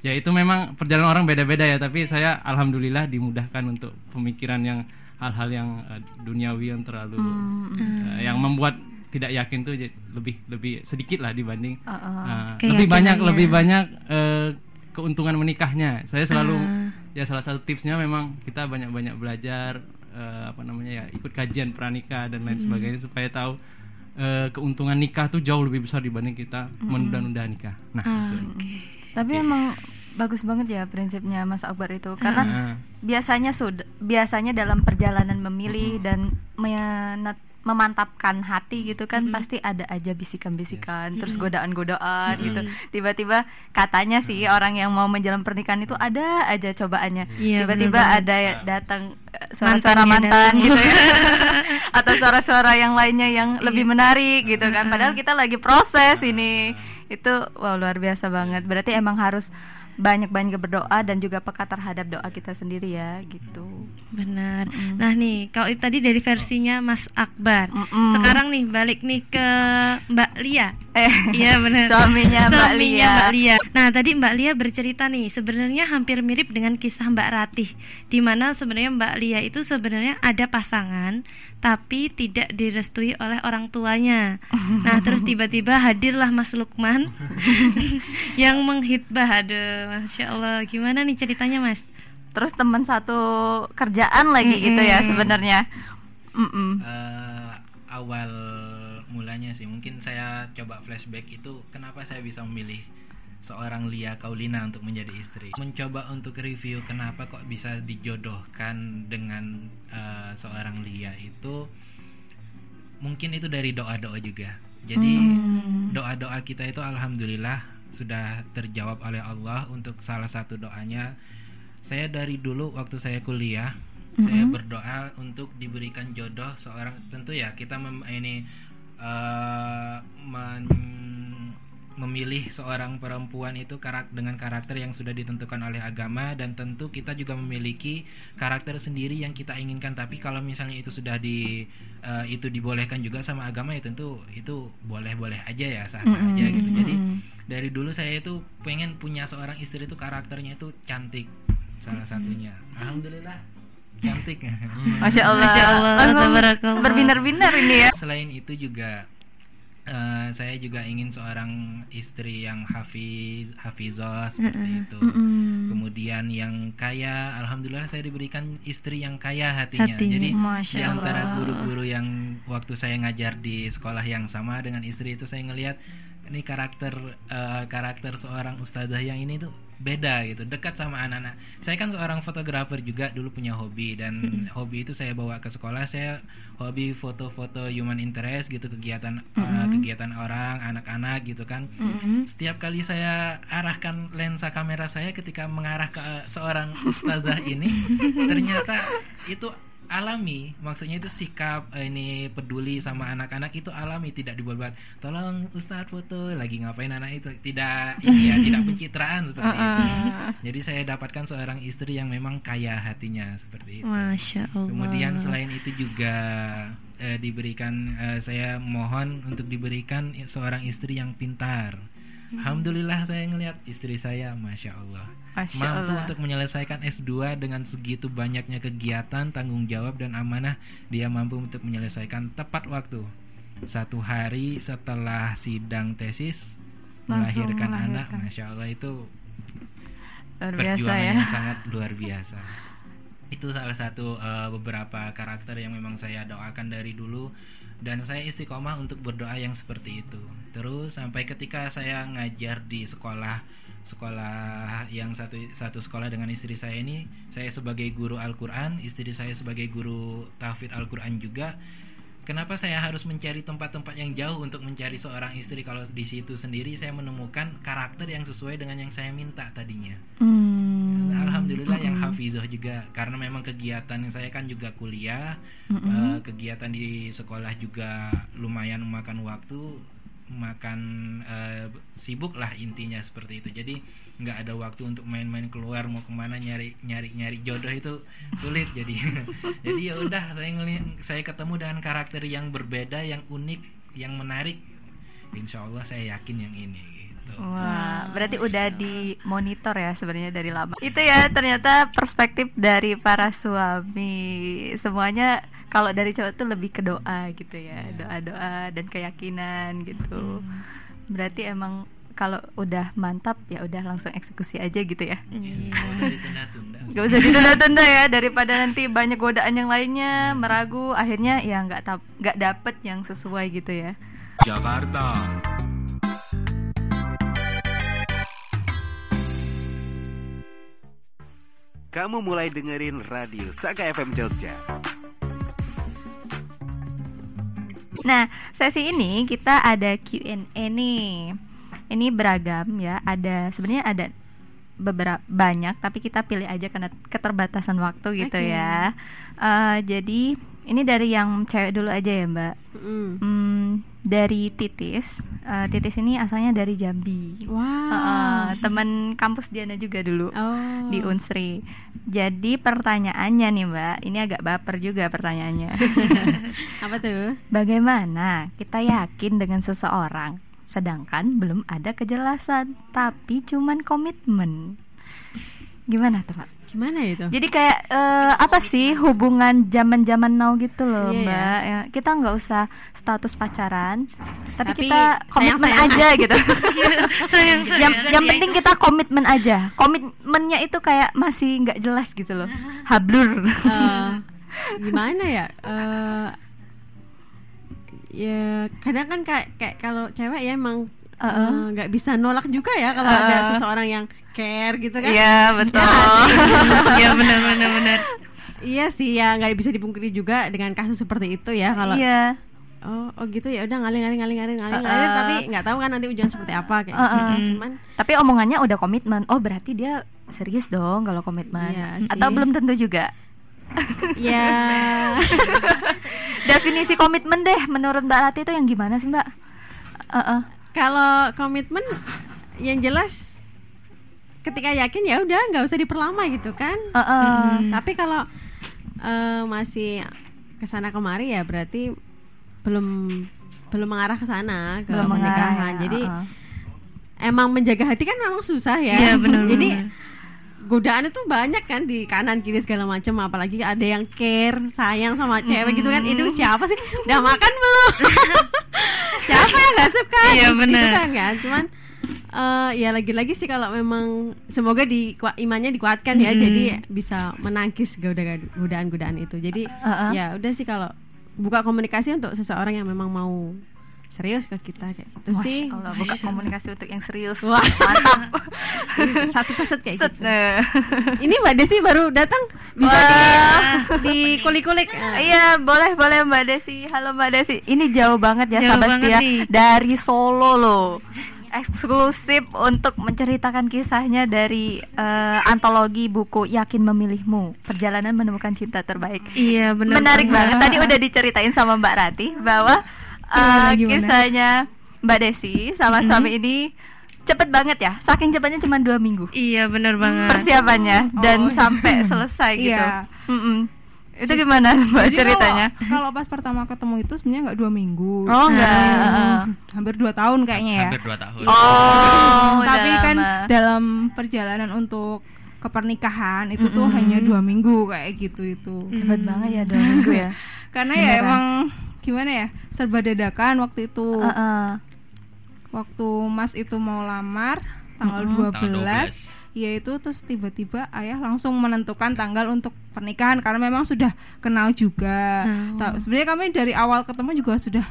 Ya itu memang perjalanan orang beda-beda ya. Tapi saya alhamdulillah dimudahkan untuk pemikiran yang hal-hal yang eh, duniawi yang terlalu eh, yang membuat tidak yakin tuh lebih lebih sedikit lah dibanding eh, lebih banyak lebih banyak eh, keuntungan menikahnya. Saya selalu Ah. ya salah satu tipsnya memang kita banyak-banyak belajar eh, apa namanya ya ikut kajian pranikah dan lain sebagainya supaya tahu eh, keuntungan nikah tuh jauh lebih besar dibanding kita menunda-nunda nikah. Nah Ah, itu. oke. Tapi emang bagus banget ya prinsipnya Mas Akbar itu karena Nah, biasanya sudah biasanya dalam perjalanan memilih dan menat- memantapkan hati gitu kan pasti ada aja bisikan-bisikan terus godaan-godaan gitu. Tiba-tiba katanya sih orang yang mau menjalin pernikahan itu ada aja cobaannya. Iya, tiba-tiba ada ya datang eh, suara-suara mantan gitu ya. Atau suara-suara yang lainnya yang lebih menarik gitu kan. Padahal kita lagi proses ini. Itu wow luar biasa banget. Berarti emang harus banyak-banyak berdoa dan juga peka terhadap doa kita sendiri ya gitu Benar. Nah nih, kalau tadi dari versinya Mas Akbar. Mm-mm. Sekarang nih balik nih ke Mbak Lia. Eh, Iya benar. Suaminya Mbak Suaminya Lia. Mbak Lia. Nah tadi Mbak Lia bercerita nih sebenarnya hampir mirip dengan kisah Mbak Ratih, di mana sebenarnya Mbak Lia itu sebenarnya ada pasangan tapi tidak direstui oleh orang tuanya. Nah terus tiba-tiba hadirlah Mas Lukman yang menghitbah. Aduh, masya Allah. Gimana nih ceritanya Mas? Terus teman satu kerjaan lagi gitu ya sebenarnya. Mm-mm. Eh, awal mulanya sih. Mungkin saya coba flashback itu kenapa saya bisa memilih seorang Lia Kaulina untuk menjadi istri? Mencoba untuk review kenapa kok bisa dijodohkan dengan eh, seorang Lia itu mungkin itu dari doa-doa juga. Jadi doa-doa kita itu alhamdulillah sudah terjawab oleh Allah untuk salah satu doanya. Saya dari dulu waktu saya kuliah saya berdoa untuk diberikan jodoh seorang tentu ya kita mem- ini eh, men- memilih seorang perempuan itu karak dengan karakter yang sudah ditentukan oleh agama dan tentu kita juga memiliki karakter sendiri yang kita inginkan. Tapi kalau misalnya itu sudah di eh, itu dibolehkan juga sama agama ya tentu itu boleh-boleh aja ya sah-sah aja gitu. jadi dari dulu saya itu pengen punya seorang istri itu karakternya itu cantik salah satunya. Alhamdulillah cantik Masya Allah. Masya Allah, tabarakallah. Berbinar-binar ini ya. selain itu juga eh, saya juga ingin seorang istri yang hafiz hafizah seperti itu kemudian yang kaya alhamdulillah saya diberikan istri yang kaya hatinya, Hatinya. jadi Masya di antara Allah. guru-guru yang waktu saya ngajar di sekolah yang sama dengan istri itu saya ngelihat ini karakter eh, karakter seorang ustazah yang ini tuh beda gitu dekat sama anak-anak. Saya kan seorang fotografer juga dulu punya hobi dan hobi itu saya bawa ke sekolah. Saya hobi foto-foto human interest gitu kegiatan eh, kegiatan orang anak-anak gitu kan. Setiap kali saya arahkan lensa kamera saya ketika mengarah ke seorang ustazah ini ternyata itu alami maksudnya itu sikap eh, ini peduli sama anak-anak itu alami tidak dibuat-buat. Tolong ustadz foto lagi ngapain anak itu? Tidak ini ya tidak pencitraan seperti itu. Jadi saya dapatkan seorang istri yang memang kaya hatinya seperti itu. Masya Allah. Kemudian selain itu juga eh, diberikan eh, saya mohon untuk diberikan seorang istri yang pintar. Alhamdulillah saya ngelihat istri saya, masya Allah, Mampu Allah. untuk menyelesaikan S2 dengan segitu banyaknya kegiatan, tanggung jawab dan amanah. Dia mampu untuk menyelesaikan tepat waktu. Satu hari setelah sidang tesis Langsung melahirkan anak, masya Allah itu Luar biasa ya. perjuangannya sangat luar biasa. Itu salah satu eh, beberapa karakter yang memang saya doakan dari dulu dan saya istiqomah untuk berdoa yang seperti itu. Terus sampai ketika saya ngajar di sekolah sekolah yang satu satu sekolah dengan istri saya ini, saya sebagai guru Al-Qur'an, istri saya sebagai guru tahfidz Al-Qur'an juga. Kenapa saya harus mencari tempat-tempat yang jauh untuk mencari seorang istri kalau di situ sendiri saya menemukan karakter yang sesuai dengan yang saya minta tadinya. Hmm. Alhamdulillah yang hafizah juga karena memang kegiatan saya kan juga kuliah, eh, kegiatan di sekolah juga lumayan memakan waktu, makan eh, sibuk lah intinya seperti itu. Jadi nggak ada waktu untuk main-main keluar mau ke mana nyari nyari nyari jodoh itu sulit jadi jadi ya udah saya ngelihat saya ketemu dengan karakter yang berbeda, yang unik, yang menarik. Insya Allah saya yakin yang ini. Gitu. Wah, berarti udah dimonitor ya sebenarnya dari lama. Itu ya ternyata perspektif dari para suami. Semuanya kalau dari cowok tuh lebih ke doa gitu ya, doa-doa dan keyakinan gitu. Berarti emang kalau udah mantap ya udah langsung eksekusi aja gitu ya. Nggak usah ditunda-tunda. Gak usah ditunda-tunda ya daripada nanti banyak godaan yang lainnya meragu akhirnya ya nggak tap nggak dapet yang sesuai gitu ya. Jakarta. Kamu mulai dengerin radio Saga FM Jogja. Nah, sesi ini kita ada Q&A nih. Ini beragam ya. Ada sebenarnya ada beberapa banyak, tapi kita pilih aja karena keterbatasan waktu gitu Oke. ya. Eh, jadi ini dari yang cewek dulu aja ya, Mbak. Mm. Hmm, dari Titis. Eh, Titis ini asalnya dari Jambi. Wow. Eh, teman kampus Diana juga dulu Oh. di Unsri. Jadi pertanyaannya nih, Mbak, ini agak baper juga pertanyaannya. Apa tuh? Bagaimana kita yakin dengan seseorang sedangkan belum ada kejelasan, tapi cuman komitmen. Gimana tuh, Mbak? Gimana itu? Jadi kayak eh, apa sih hubungan zaman-zaman now gitu loh, Iya, ya. Mbak. Ya, kita nggak usah status pacaran, tapi, Tapi kita komitmen aja gitu. sayang yang yang penting kita komitmen aja. Komitmennya itu kayak masih nggak jelas gitu loh. Hablur. Eh, gimana ya? Eh, ya kadang kan kayak kayak kalau cewek ya emang eh, Uh-uh. nggak bisa nolak juga ya kalau Uh-uh. ada seseorang yang care gitu kan? Iya, betul. Iya benar benar benar. Iya sih ya nggak bisa dipungkiri juga dengan kasus seperti itu ya kalau Iya. oh oh gitu ya udah ngalir ngalir ngalir ngalir ngalir, Uh-uh. ngalir tapi nggak tahu kan nanti ujungnya seperti apa kayak Uh-uh. gitu. cuman Tapi omongannya udah komitmen. Oh, berarti dia serius dong kalau komitmen. Iya Atau sih. belum tentu juga. ya Definisi komitmen deh menurut Mbak Rati itu yang gimana sih, Mbak? Uh-uh. kalau komitmen yang jelas ketika yakin ya udah nggak usah diperlama gitu kan? Uh-uh. tapi kalau eh, masih ke sana kemari ya berarti belum belum mengarah ke sana ke Belum mengarah pernikahan ya, jadi uh-uh. emang menjaga hati kan memang susah ya. Iya, benar, jadi benar. godaan itu banyak kan di kanan kiri segala macam apalagi ada yang care sayang sama cewek gitu kan. Itu siapa sih? Udah makan belum? Siapa yang nggak suka? Iya, gitu benar. kan kan cuman eh, ya lagi-lagi sih kalau memang semoga di imannya dikuatkan ya Mm-mm. jadi bisa menangkis godaan- godaan-godaan itu jadi Uh-uh. ya udah sih kalau buka komunikasi untuk seseorang yang memang mau serius ke kita kayak gitu Masya sih Allah, buka komunikasi untuk yang serius. Wah. mantap. satu-satu kayak Set, gitu ini Mbak Desi baru datang bisa Wah. di, di kulik-kulik Iya, boleh boleh Mbak Desi. Halo Mbak Desi. Ini jauh banget ya Jauh sahabat setia dari Solo loh. Eksklusif untuk menceritakan kisahnya dari eh, antologi buku Yakin Memilihmu, Perjalanan Menemukan Cinta Terbaik. Iya benar. Menarik banget. Tadi udah diceritain sama Mbak Rati bahwa Gimana, gimana? kisahnya Mbak Desi sama Mhm. suami ini cepet banget ya. Saking cepatnya cuma dua minggu Iya benar banget. persiapannya dan Oh. sampai selesai gitu. Iya. Mm-mm. Itu gimana Mbak Jadi ceritanya? Kalau, kalau pas pertama ketemu itu sebenarnya nggak dua minggu. Oh, enggak. Hmm, hampir dua tahun kayaknya ya. hampir dua tahun Oh, Tapi udah kan lama. dalam perjalanan untuk ke pernikahan itu tuh Mm-mm. hanya dua minggu kayak gitu itu. cepet banget ya dua minggu ya. Karena ya Beneran. emang gimana ya serba dadakan waktu itu. Heeh. Waktu Mas itu mau lamar tanggal Mm-mm. 12, Tanggal 12. Ya itu terus tiba-tiba ayah langsung menentukan tanggal untuk pernikahan karena memang sudah kenal juga. Oh. Sebenarnya kami dari awal ketemu juga sudah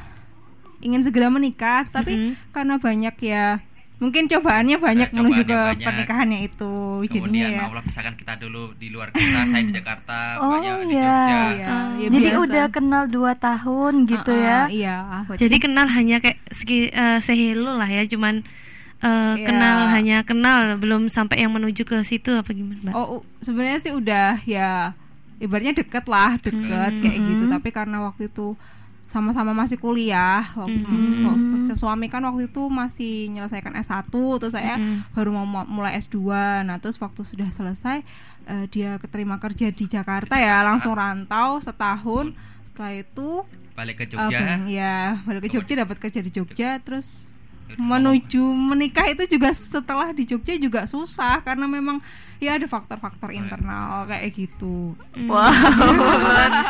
ingin segera menikah, tapi Mm-mm. karena banyak ya mungkin cobaannya banyak Ya, menuju ke cobaannya banyak. pernikahannya itu jadinya kemudian ya. Allah pisahkan kita dulu di luar kota saya di Jakarta Oh, banyak di iya. Jogja Iya, ya Jadi biasa. udah kenal dua tahun gitu Ah, ya. ah, Iya. Jadi kenal hanya kayak segi, eh, say hello lah ya, cuman eh, Iya. kenal hanya kenal, belum sampai yang menuju ke situ apa gimana, Mbak? Oh, sebenarnya sih udah ya ibaratnya deket lah, deket kayak gitu. Tapi karena waktu itu sama-sama masih kuliah, waktu su- suami kan waktu itu masih menyelesaikan S1, terus saya Mhm. baru mau mu- mulai S2. Nah, terus waktu sudah selesai eh, dia keterima kerja di Jakarta ya, langsung rantau setahun. Setelah itu balik ke eh, Jogja bang- ya balik ke Jogja dapat kerja di Jogja terus menuju menikah itu juga setelah di Jogja juga susah karena memang ya ada faktor-faktor internal kayak gitu. Wow.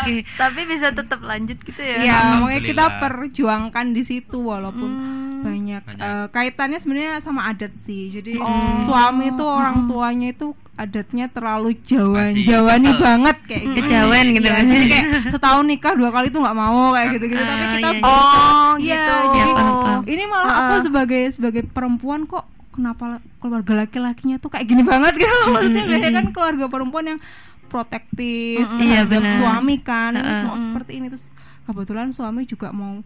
Oke. Tapi bisa tetap lanjut gitu ya. Iya, makanya kita perjuangkan di situ walaupun Hmm. Banyak, Banyak. eh, kaitannya sebenarnya sama adat sih. Jadi Oh. suami itu orang tuanya itu adatnya terlalu Jawa Masih Jawani banget kayak gitu. Kejawen gitu Iya, kan. jadi kayak setahun nikah dua kali tuh nggak mau kayak gitu-gitu. Tapi Ah, kita iya, iya. Oh, Iya, gitu. paham. ini malah Uh-uh. aku sebagai sebagai perempuan kok kenapa keluarga laki-lakinya tuh kayak gini banget gitu maksudnya biasanya kan keluarga perempuan yang protektif Mm-mm. Iya, terhadap benar. suami kan Uh-uh. kok seperti ini terus kebetulan suami juga mau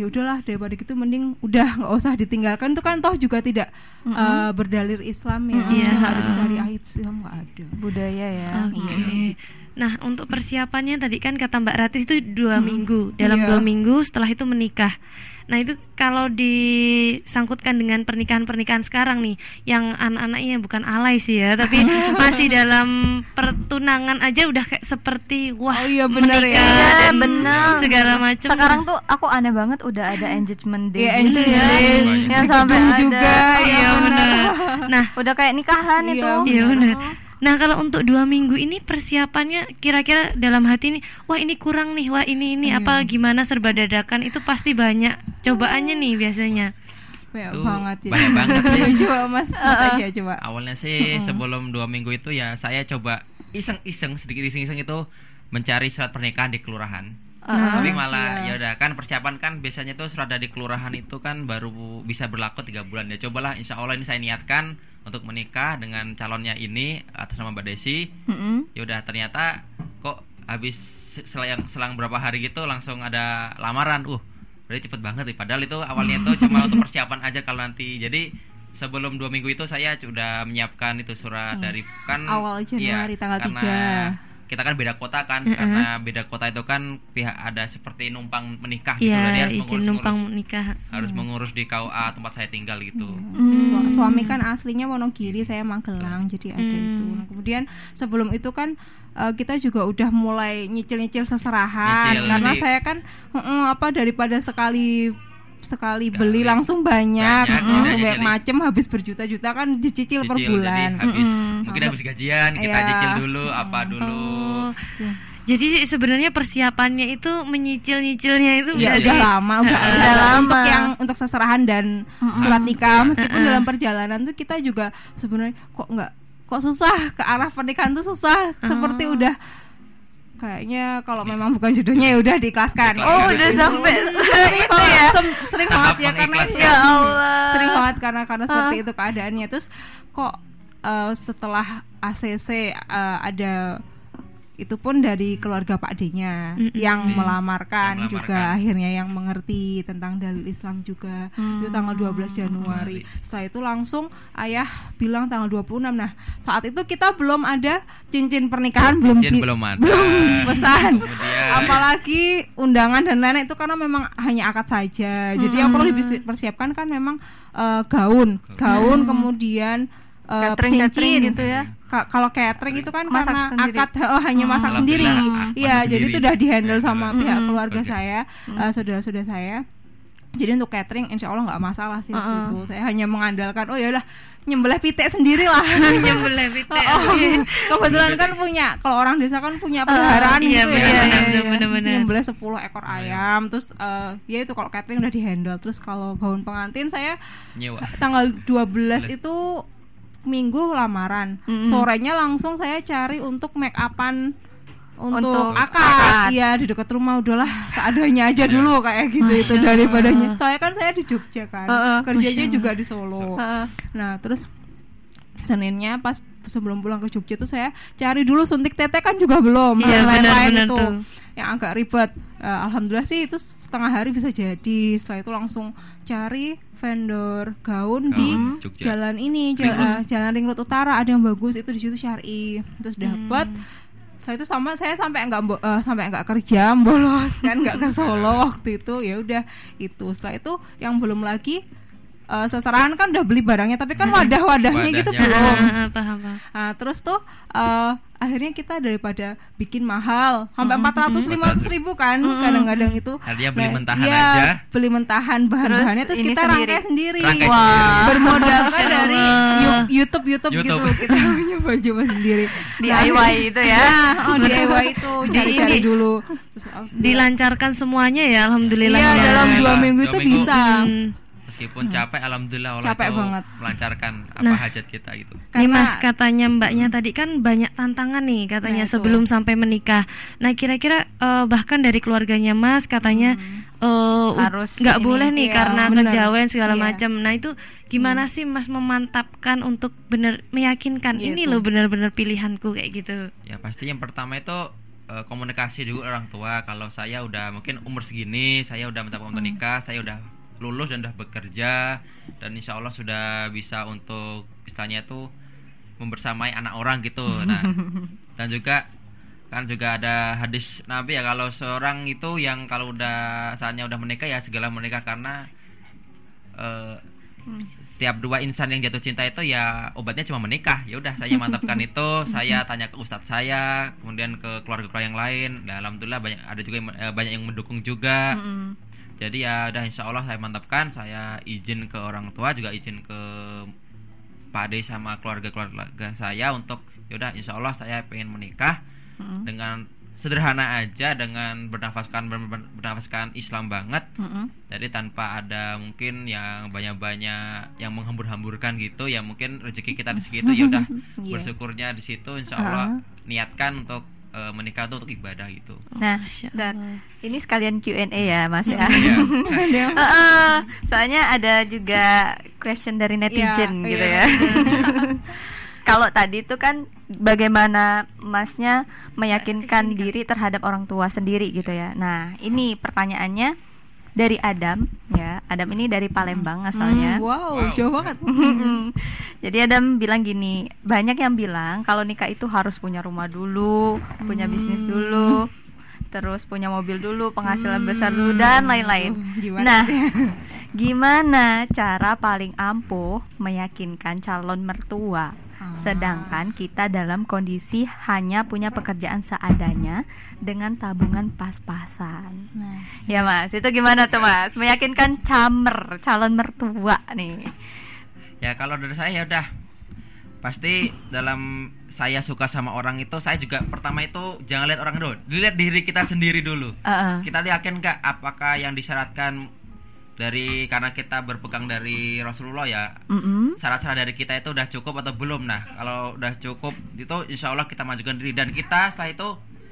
ya udahlah daripada gitu mending udah nggak usah ditinggalkan itu kan toh juga tidak eh, berdalil Islam ya Nggak ada uh-uh. syariah Islam nggak ada Budaya ya. Oke. Iya. Nah, untuk persiapannya tadi kan kata Mbak Rati itu dua minggu. Dalam Iya. dua minggu setelah itu menikah. Nah itu kalau disangkutkan dengan pernikahan-pernikahan sekarang nih, yang anak-anaknya bukan alay sih ya, tapi masih dalam pertunangan aja udah kayak seperti wah Oh iya, bener ya. menikah Iya, dan bener. segala macam. Sekarang tuh aku aneh banget udah ada engagement day Iya, gitu engagement ya. Yang sampai ada. juga, Iya benar. Nah Udah kayak nikahan Iya, itu. Iya benar. Nah kalau untuk dua minggu ini persiapannya kira-kira dalam hati ini, wah ini kurang nih, wah ini ini apa gimana serba dadakan itu pasti banyak cobaannya nih biasanya. Banyak Itu banget ya. banyak banget ya. coba Mas Mas aja coba. Awalnya sih sebelum dua minggu itu ya saya coba iseng-iseng sedikit iseng-iseng itu mencari surat pernikahan di kelurahan. Tapi malah ya udah kan persiapan kan biasanya tuh surat dari kelurahan itu kan baru bisa berlaku tiga bulan ya cobalah insya Allah ini saya niatkan untuk menikah dengan calonnya ini atas nama Mbak Desi. Mm-mm. Ya udah ternyata kok habis selang selang berapa hari gitu langsung ada lamaran. Uh, berarti cepet banget nih. Padahal itu awalnya itu cuma untuk persiapan aja kalau nanti. Jadi sebelum dua minggu itu saya sudah menyiapkan itu surat dari kan Awal iya, Januari, tanggal karena Kita kan beda kota kan, karena beda kota itu kan pihak ada seperti numpang menikah gitu. Iya, Jadi harus izin mengurus, numpang ngurus- nikah. harus mengurus di KUA tempat saya tinggal gitu. Su- Suami kan aslinya Wonogiri, saya Magelang, jadi ada itu. Nah, kemudian sebelum itu kan eh, kita juga udah mulai nyicil-nyicil seserahan Nyicil, karena jadi- saya kan mm, apa daripada sekali sekali beli Sekali. langsung banyak, Banyak, mm, jadi- banyak macem habis berjuta-juta kan dicicil per Cicil, bulan. Jadi habis Mm-mm. mungkin habis gajian kita Iya. cicil dulu apa dulu. Oh, jadi sebenarnya persiapannya itu menyicil-nyicilnya itu Ya udah lama, udah, Udah udah lama. Untuk yang untuk seserahan dan surat nikah, meskipun dalam perjalanan tuh kita juga sebenarnya kok nggak kok susah ke arah pernikahan tuh susah, seperti udah kayaknya kalau memang bukan jodohnya ya udah diikhlaskan. Oh, Iya, udah gitu. sampai sering itu ya. Sering banget ya karena mengikhlaskan. Ya Allah. sering banget karena karena seperti itu keadaannya terus kok eh, setelah ACC eh, ada itu pun dari keluarga Pak D-nya yang melamarkan Yang juga melamarkan. akhirnya yang mengerti tentang dalil Islam juga. Itu tanggal 12 Januari. Setelah itu langsung ayah bilang tanggal 26 nah saat itu kita belum ada cincin pernikahan belum Cincin di- belum ada. belum pesan. Kemudian- apalagi undangan dan lain-lain itu karena memang hanya akad saja. Jadi yang perlu dipersiapkan kan memang eh, gaun. Gaun kemudian eh, Catering- catering cincin. gitu ya? Ka- kalau catering itu kan Masak karena sendiri. akad oh, hanya masak sendiri. Iya masak jadi itu udah dihandle sama pihak keluarga Oke. saya eh, saudara-saudara saya. Jadi untuk catering insya Allah nggak masalah sih waktu itu saya hanya mengandalkan oh ya udah nyembelih pitik sendiri lah nyembelih pitik. Oh, kebetulan kan punya kalau orang desa kan punya peliharaan iya, gitu ya. benar, benar. nyembelih 10 ekor ayam terus eh, ya itu kalau catering udah dihandle. Terus kalau gaun pengantin saya Nyewa. tanggal 12 itu minggu lamaran. Sorenya langsung saya cari untuk make upan untuk, Untuk akad. iya di dekat rumah udahlah seadanya aja dulu kayak gitu itu daripadanya saya kan saya di Jogja kan Heeh, kerjanya juga di Solo. Heeh. nah terus Seninnya pas sebelum pulang ke Jogja tuh saya cari dulu suntik tete kan juga belum Iya, dan lain-lain itu. tuh. yang agak ribet. Eh, alhamdulillah sih itu setengah hari bisa jadi. Setelah itu langsung cari vendor gaun di Gaun, Jogja. jalan ini ja- eh, jalan ring road utara. Ada yang bagus itu di situ syari terus dapat setelah itu sama saya sampai nggak bo- eh, sampai nggak kerja bolos kan nggak ke Solo waktu itu. Ya udah itu. Setelah itu yang belum lagi eh, seserahan kan udah beli barangnya tapi kan wadah-wadahnya gitu Wadahnya. belum Ah, ah, paham, paham. Nah, terus tuh eh, akhirnya kita daripada bikin mahal sampai empat ratus lima ratus ribu kan kadang-kadang itu Artinya beli Nah, mentahan iya, aja. beli mentahan bahan-bahannya terus, ini kita sendiri. rangkai sendiri, Rangkai Wah, sendiri. bermodalkan dari YouTube YouTube, YouTube. gitu kita punya baju sendiri DIY itu ya. Nah, oh DIY itu Di cari-cari ini. dulu terus, oh, Dilancarkan semuanya ya alhamdulillah. iya ya. dalam dua minggu itu bisa Hmm. Meskipun capek alhamdulillah Allah Capek itu banget. melancarkan apa Nah. hajat kita gitu. Nih Karena- mas katanya mbaknya tadi kan banyak tantangan nih katanya Nah, itu. sebelum sampai menikah. Nah kira-kira eh, bahkan dari keluarganya mas katanya eh, u- Harus nggak boleh nih iya, karena bener. kejawen segala Iya. macam. Nah itu gimana sih mas memantapkan untuk bener meyakinkan Iya, ini itu. loh bener-bener pilihanku kayak gitu. Ya pasti yang pertama itu eh, komunikasi juga orang tua. Kalau saya udah mungkin umur segini, saya udah minta untuk nikah, saya udah lulus dan udah bekerja dan insya Allah sudah bisa untuk istilahnya itu membersamai anak orang gitu. Nah dan juga kan juga ada hadis Nabi ya kalau seorang itu yang kalau udah saatnya udah menikah ya segala menikah karena eh, setiap dua insan yang jatuh cinta itu ya obatnya cuma menikah ya udah saya mantapkan itu saya tanya ke ustadz saya kemudian ke keluarga-keluarga yang lain nah, alhamdulillah banyak ada juga yang, eh, banyak yang mendukung juga Mm-mm. Jadi ya udah insya Allah saya mantapkan saya izin ke orang tua juga izin ke Pak Ade sama keluarga-keluarga saya untuk yaudah insya Allah saya pengen menikah Mm-mm. dengan sederhana aja dengan bernafaskan ber- ber- bernafaskan Islam banget Mm-mm. jadi tanpa ada mungkin yang banyak-banyak yang menghambur-hamburkan gitu ya mungkin rezeki kita di segitu ya udah Iya. bersyukurnya di situ insya Allah niatkan untuk eh, menikah itu untuk ibadah gitu Nah, dan ini sekalian Q&A ya, Mas ya. Iya. Heeh, soalnya ada juga question dari netizen Iya, gitu iya. ya. Kalau tadi itu kan bagaimana Masnya meyakinkan diri terhadap orang tua sendiri gitu ya. Nah, ini pertanyaannya dari Adam ya. Adam ini dari Palembang asalnya. Hmm, wow, jauh banget. Jadi Adam bilang gini, banyak yang bilang kalau nikah itu harus punya rumah dulu, punya bisnis dulu, terus punya mobil dulu, penghasilan besar dulu dan lain-lain. Gimana? Nah, gimana cara paling ampuh meyakinkan calon mertua? Sedangkan kita dalam kondisi hanya punya pekerjaan seadanya dengan tabungan pas-pasan. Nah. Ya Mas, itu gimana tuh Mas? Meyakinkan camer calon mertua nih. ya kalau dari saya ya udah pasti dalam saya suka sama orang itu saya juga pertama itu jangan lihat orang dulu dilihat diri kita sendiri dulu Heeh. kita yakin nggak apakah yang disyaratkan dari karena kita berpegang dari Rasulullah ya syarat-syarat dari kita itu udah cukup atau belum? Nah kalau udah cukup itu insya Allah kita majukan diri. Dan kita setelah itu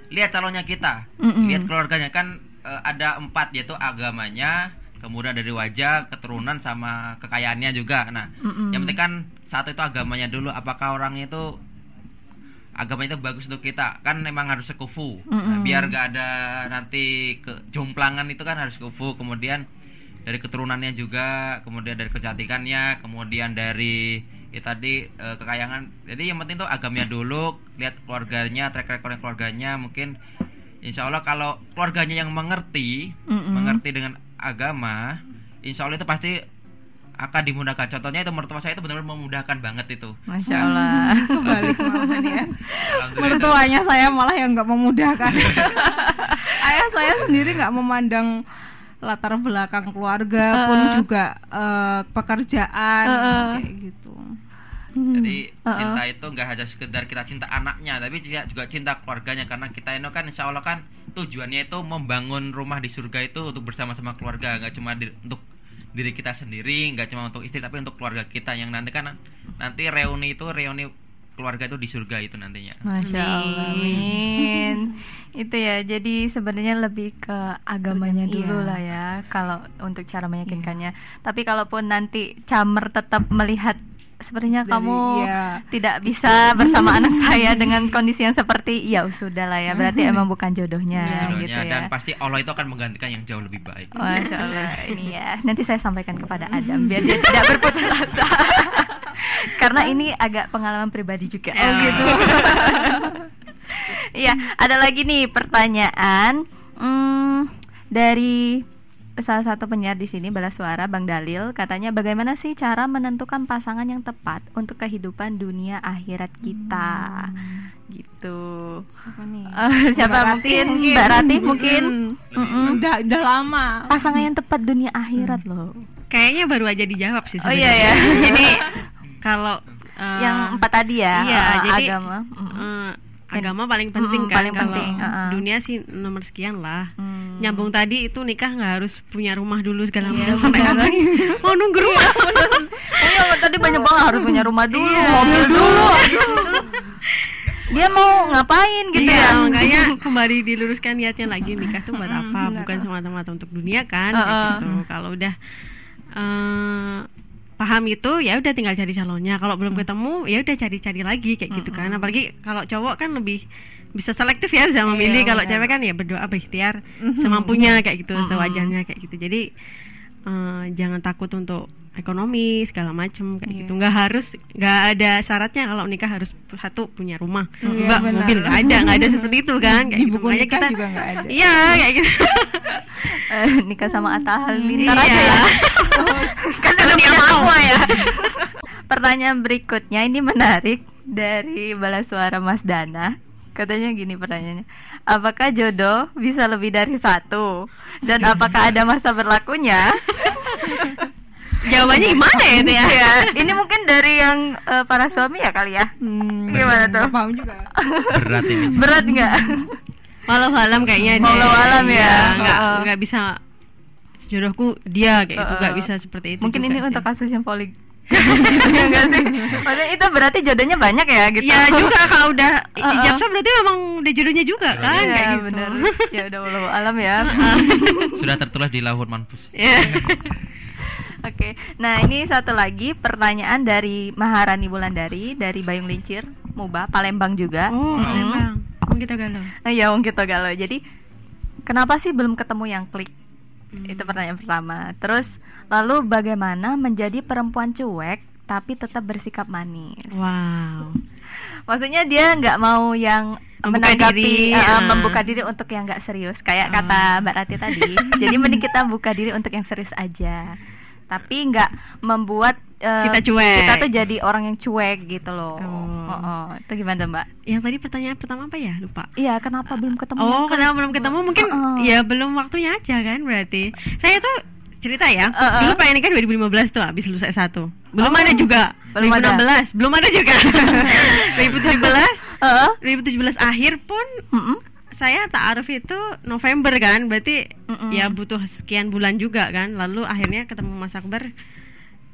lihat calonnya kita. Mm-mm. lihat keluarganya. Kan eh, ada empat yaitu agamanya kemudian dari wajah keturunan sama kekayaannya juga. Nah Mm-mm. yang penting kan satu itu agamanya dulu. Apakah orangnya itu agamanya itu bagus untuk kita? Kan memang harus sekufu. Nah, Mm-mm. biar gak ada nanti kejomplangan itu kan harus sekufu. Kemudian dari keturunannya juga kemudian dari kecantikannya kemudian dari ya tadi eh, kekayangan jadi yang penting tuh agamanya dulu lihat keluarganya track record keluarganya mungkin insya Allah kalau keluarganya yang mengerti Mm-mm. mengerti dengan agama insya Allah itu pasti akan dimudahkan contohnya itu mertua saya itu benar-benar memudahkan banget itu Masya Allah. Balik malahan ya. Alhamdulillah. Mertuanya saya malah yang nggak memudahkan. Ayah saya sendiri nggak memandang latar belakang keluarga pun Uh-uh. juga eh, pekerjaan Uh-uh. kayak gitu. Jadi Uh-uh. cinta itu nggak hanya sekedar kita cinta anaknya, tapi juga juga cinta keluarganya karena kita ini kan insya Allah kan tujuannya itu membangun rumah di surga itu untuk bersama-sama keluarga, nggak cuma di- untuk diri kita sendiri, nggak cuma untuk istri tapi untuk keluarga kita yang nanti kan nanti reuni itu reuni keluarga itu di surga itu nantinya. Masya Allah, amin. Itu ya, jadi sebenarnya lebih ke agamanya Iya. dulu lah ya, kalau untuk cara meyakinkannya. Tapi kalaupun nanti camer tetap melihat sepertinya Dari- kamu iya. tidak bisa bersama anak saya dengan kondisi yang seperti, ya sudah lah ya, berarti emang bukan jodohnya Jodohnya, gitu ya. dan pasti Allah itu akan menggantikan yang jauh lebih baik. Masya Allah ini ya. Nanti saya sampaikan kepada Adam biar dia tidak berputus asa. Karena ini agak pengalaman pribadi juga. Oh gitu. Iya ada lagi nih pertanyaan. Hmm, dari salah satu penyiar di sini balas suara Bang Dalil katanya bagaimana sih cara menentukan pasangan yang tepat untuk kehidupan dunia akhirat kita gitu Apa nih? Eh, siapa Mbak mungkin mungkin. Mbak Ratih mungkin. Mm-mm. Udah udah lama. pasangan yang tepat dunia akhirat loh. Kayaknya baru aja dijawab sih Oh iya ya. Jadi kalau eh, yang empat tadi ya, Iya, eh, jadi agama. Mm. eh, agama paling penting Mm-mm, kan paling kalau penting, dunia sih nomor sekian lah. Hmm. Nyambung tadi itu nikah nggak harus punya rumah dulu segala Iya, macam sampai kapan? Mau nunggu rumah. Oh iya, tadi banyak banget harus punya rumah dulu, Iya. mobil dulu. Dia mau ngapain gitu iya, ya? makanya kembali diluruskan niatnya lagi nikah tuh buat apa? Bukan semata-mata untuk dunia kan kayak Uh-uh. gitu. Kalau udah eh, paham itu ya udah tinggal cari calonnya. Kalau belum ketemu ya udah cari-cari lagi kayak gitu kan. Apalagi kalau cowok kan lebih bisa selektif ya bisa memilih. kalau cewek kan ya berdoa berikhtiar semampunya kayak gitu, sewajarnya kayak gitu. Jadi eh, jangan takut untuk ekonomi segala macem kayak Iya. gitu nggak harus nggak ada syaratnya kalau nikah harus satu punya rumah Iya, mbak benar. mobil nggak ada nggak ada seperti itu kan kayak Di gitu. buku Makanya nikah kita juga nggak ada. iya kayak gitu Eh, nikah sama Atta Halilintar Iya. aja ya. kan udah dia mau. ya. Pertanyaan berikutnya ini menarik dari bala suara Mas Dana. Katanya gini pertanyaannya. Apakah jodoh bisa lebih dari satu? Dan apakah ada masa berlakunya? Jawabannya gimana ya itu ya Iya, ini mungkin dari yang eh, para suami ya kali ya. Hmm, Gimana tuh? nggak paham juga. berat ini Berat nggak? walau alam kayaknya deh. Walau alam ya. Iya, nggak Heeh. nggak bisa jodohku dia kayak gitu nggak Heeh. bisa seperti itu Mungkin ini sih. untuk kasus yang polig. Iya nggak sih? Maksudnya itu berarti jodohnya banyak ya gitu. ya juga kalau udah Heeh. ijab sah berarti memang udah jodohnya juga kan Iya, kayak gitu bener. Ya udah walau alam ya. sudah tertulis di lauhul manfus Iya. Oke, nah ini satu lagi pertanyaan dari Maharani Wulandari dari Bayung Lincir, Muba, Palembang juga. oh. Palembang oh kita galau Eh, ya, Wong kita galau. Jadi kenapa sih belum ketemu yang klik? Itu pertanyaan pertama. Terus lalu bagaimana menjadi perempuan cuek tapi tetap bersikap manis? wow Maksudnya dia nggak mau yang Membuka menanggapi diri, eh, ah. membuka diri untuk yang nggak serius kayak kata Mbak Rati tadi. Jadi mending kita buka diri untuk yang serius aja. Tapi nggak membuat eh, Kita cuek. Kita tuh jadi orang yang cuek gitu loh. Oh. Oh, oh. Itu gimana Mbak? yang tadi pertanyaan pertama apa ya lupa Iya, kenapa belum ketemu? Oh, klik? karena belum ketemu mungkin Heeh. ya belum waktunya aja kan berarti. Saya tuh cerita ya, Heeh. dulu pengen nikah 2015 tuh habis lulus S1. Belum Oh, ada juga. belum ada. 2016 belum ada juga. 2017 Heeh. 2017 akhir pun Mm-mm. Saya ta'aruf itu November kan, berarti Mm-mm. ya butuh sekian bulan juga kan. Lalu akhirnya ketemu Mas Akbar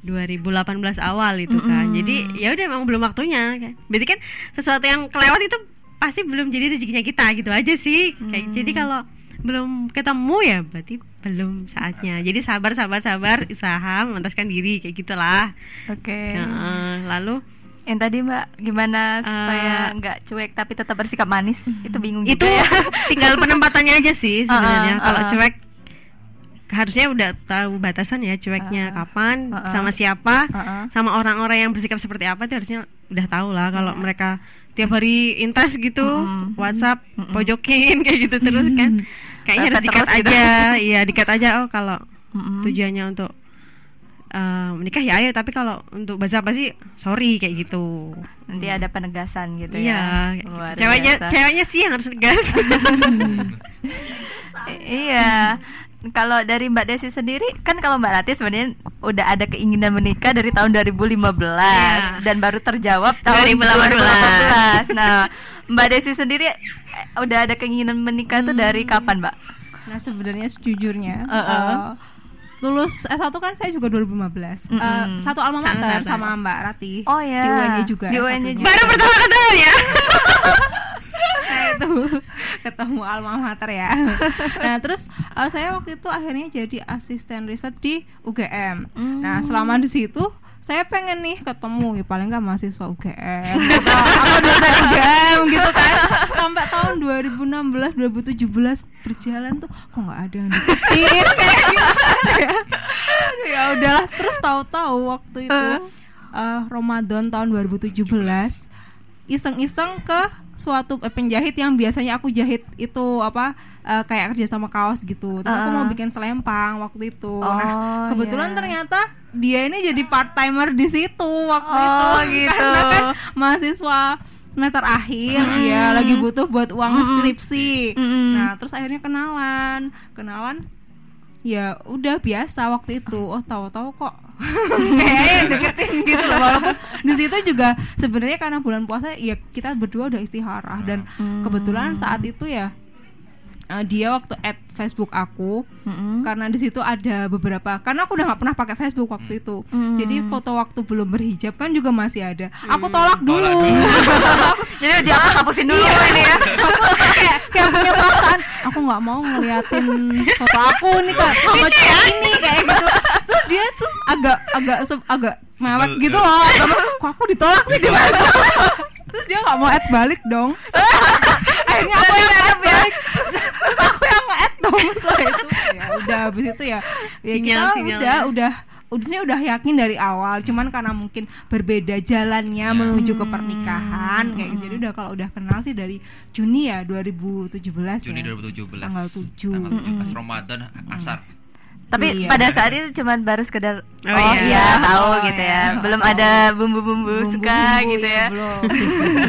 2018 awal itu kan. Mm-mm. Jadi ya udah emang belum waktunya kan. Berarti kan sesuatu yang kelewat itu pasti belum jadi rezekinya kita gitu aja sih. Kayak jadi kalau belum ketemu ya berarti belum saatnya. Jadi sabar sabar sabar usaha memantaskan diri kayak gitulah. Oke. Heeh, lalu Yang tadi Mbak gimana supaya Eh, nggak cuek tapi tetap bersikap manis? Itu bingung itu juga ya. tinggal penempatannya aja sih sebenarnya. Uh-uh, Kalau uh-uh. cuek harusnya udah tahu batasan ya cueknya Uh-uh. kapan, Uh-uh. sama siapa, Uh-uh. sama orang-orang yang bersikap seperti apa itu harusnya udah tahu lah kalau mereka tiap hari intas gitu, Mm-mm. WhatsApp, Mm-mm. pojokin kayak gitu terus kan. Kayaknya harus dikat terus gitu. aja. Iya, dikat aja oh kalau tujuannya untuk eh, menikah ya ayo tapi kalau untuk bahasa apa sih sorry kayak gitu Nanti ada penegasan gitu iya ya. Luar gitu. ceweknya biasa. ceweknya sih yang harus tegas iya. Kalau dari Mbak Desi sendiri kan kalau Mbak Rati sebenarnya udah ada keinginan menikah dari tahun 2015 Iya. dan baru terjawab tahun 2018. 2018. Nah, Mbak Desi sendiri eh, udah ada keinginan menikah tuh dari kapan, Mbak? Nah sebenarnya sejujurnya Uh-uh. eh, lulus S1 kan saya juga 2015 Mm-mm. Eh, satu alma mater sama Mbak Rati Oh ya. di UNY juga Di S1 UNY -nya. juga. baru pertama ketemu ya Nah, itu ketemu alma mater ya nah terus eh, saya waktu itu akhirnya jadi asisten riset di UGM nah selama di situ saya pengen nih ketemu ya paling nggak mahasiswa UGM gitu. atau dosen UGM gitu kan sampai tahun 2016 2017 berjalan tuh kok nggak ada yang deketin kayak gimana ya ya udahlah terus tahu-tahu waktu itu eh, Ramadan tahun 2017 iseng-iseng ke suatu eh, penjahit yang biasanya aku jahit itu apa eh, kayak kerja sama kaos gitu. Tapi aku Uh-uh. mau bikin selempang waktu itu. Oh, nah, kebetulan iya. ternyata dia ini jadi part timer di situ waktu Oh, itu. gitu. Karena kan mahasiswa semester akhir ya lagi butuh buat uang skripsi. Mm-mm. Nah, terus akhirnya kenalan. Kenalan ya udah biasa waktu itu oh tahu-tahu kok kayak deketin gitu loh walaupun di situ juga sebenarnya karena bulan puasa ya kita berdua udah istiharah dan kebetulan saat itu ya eh, dia waktu add Facebook aku Mm-mm. karena di situ ada beberapa karena aku udah nggak pernah pakai Facebook waktu itu. Hmm. jadi foto waktu belum berhijab kan juga masih ada. Aku tolak dulu, Jadi dia hapusin dulu ini ya. aku kayak kayak punya perasaan aku nggak mau ngeliatin foto aku nih kak sama cewek ini kayak gitu. Terus dia tuh agak agak agak mewek Sebel, gitu ya. loh. Sama, kok aku ditolak sih dia terus dia nggak mau add balik dong. Akhirnya aku yang add balik. terus aku yang nge-add dong setelah itu. Ya udah habis itu ya ya kita Sinyal, sinyal. udah ya. udah ini udah yakin dari awal cuman karena mungkin berbeda jalannya menuju ke pernikahan kayak gitu. Jadi udah kalau udah kenal sih dari Juni ya 2017 Juni ya. 2017 tanggal 7 tanggal 7 pas Ramadan asar. Tapi Iya. pada saat itu cuma baru sekedar oh, Oh, iya, iya. tahu Oh, gitu iya. ya. Belum ada bumbu-bumbu suka Bumbu-bumbu gitu ya. belum.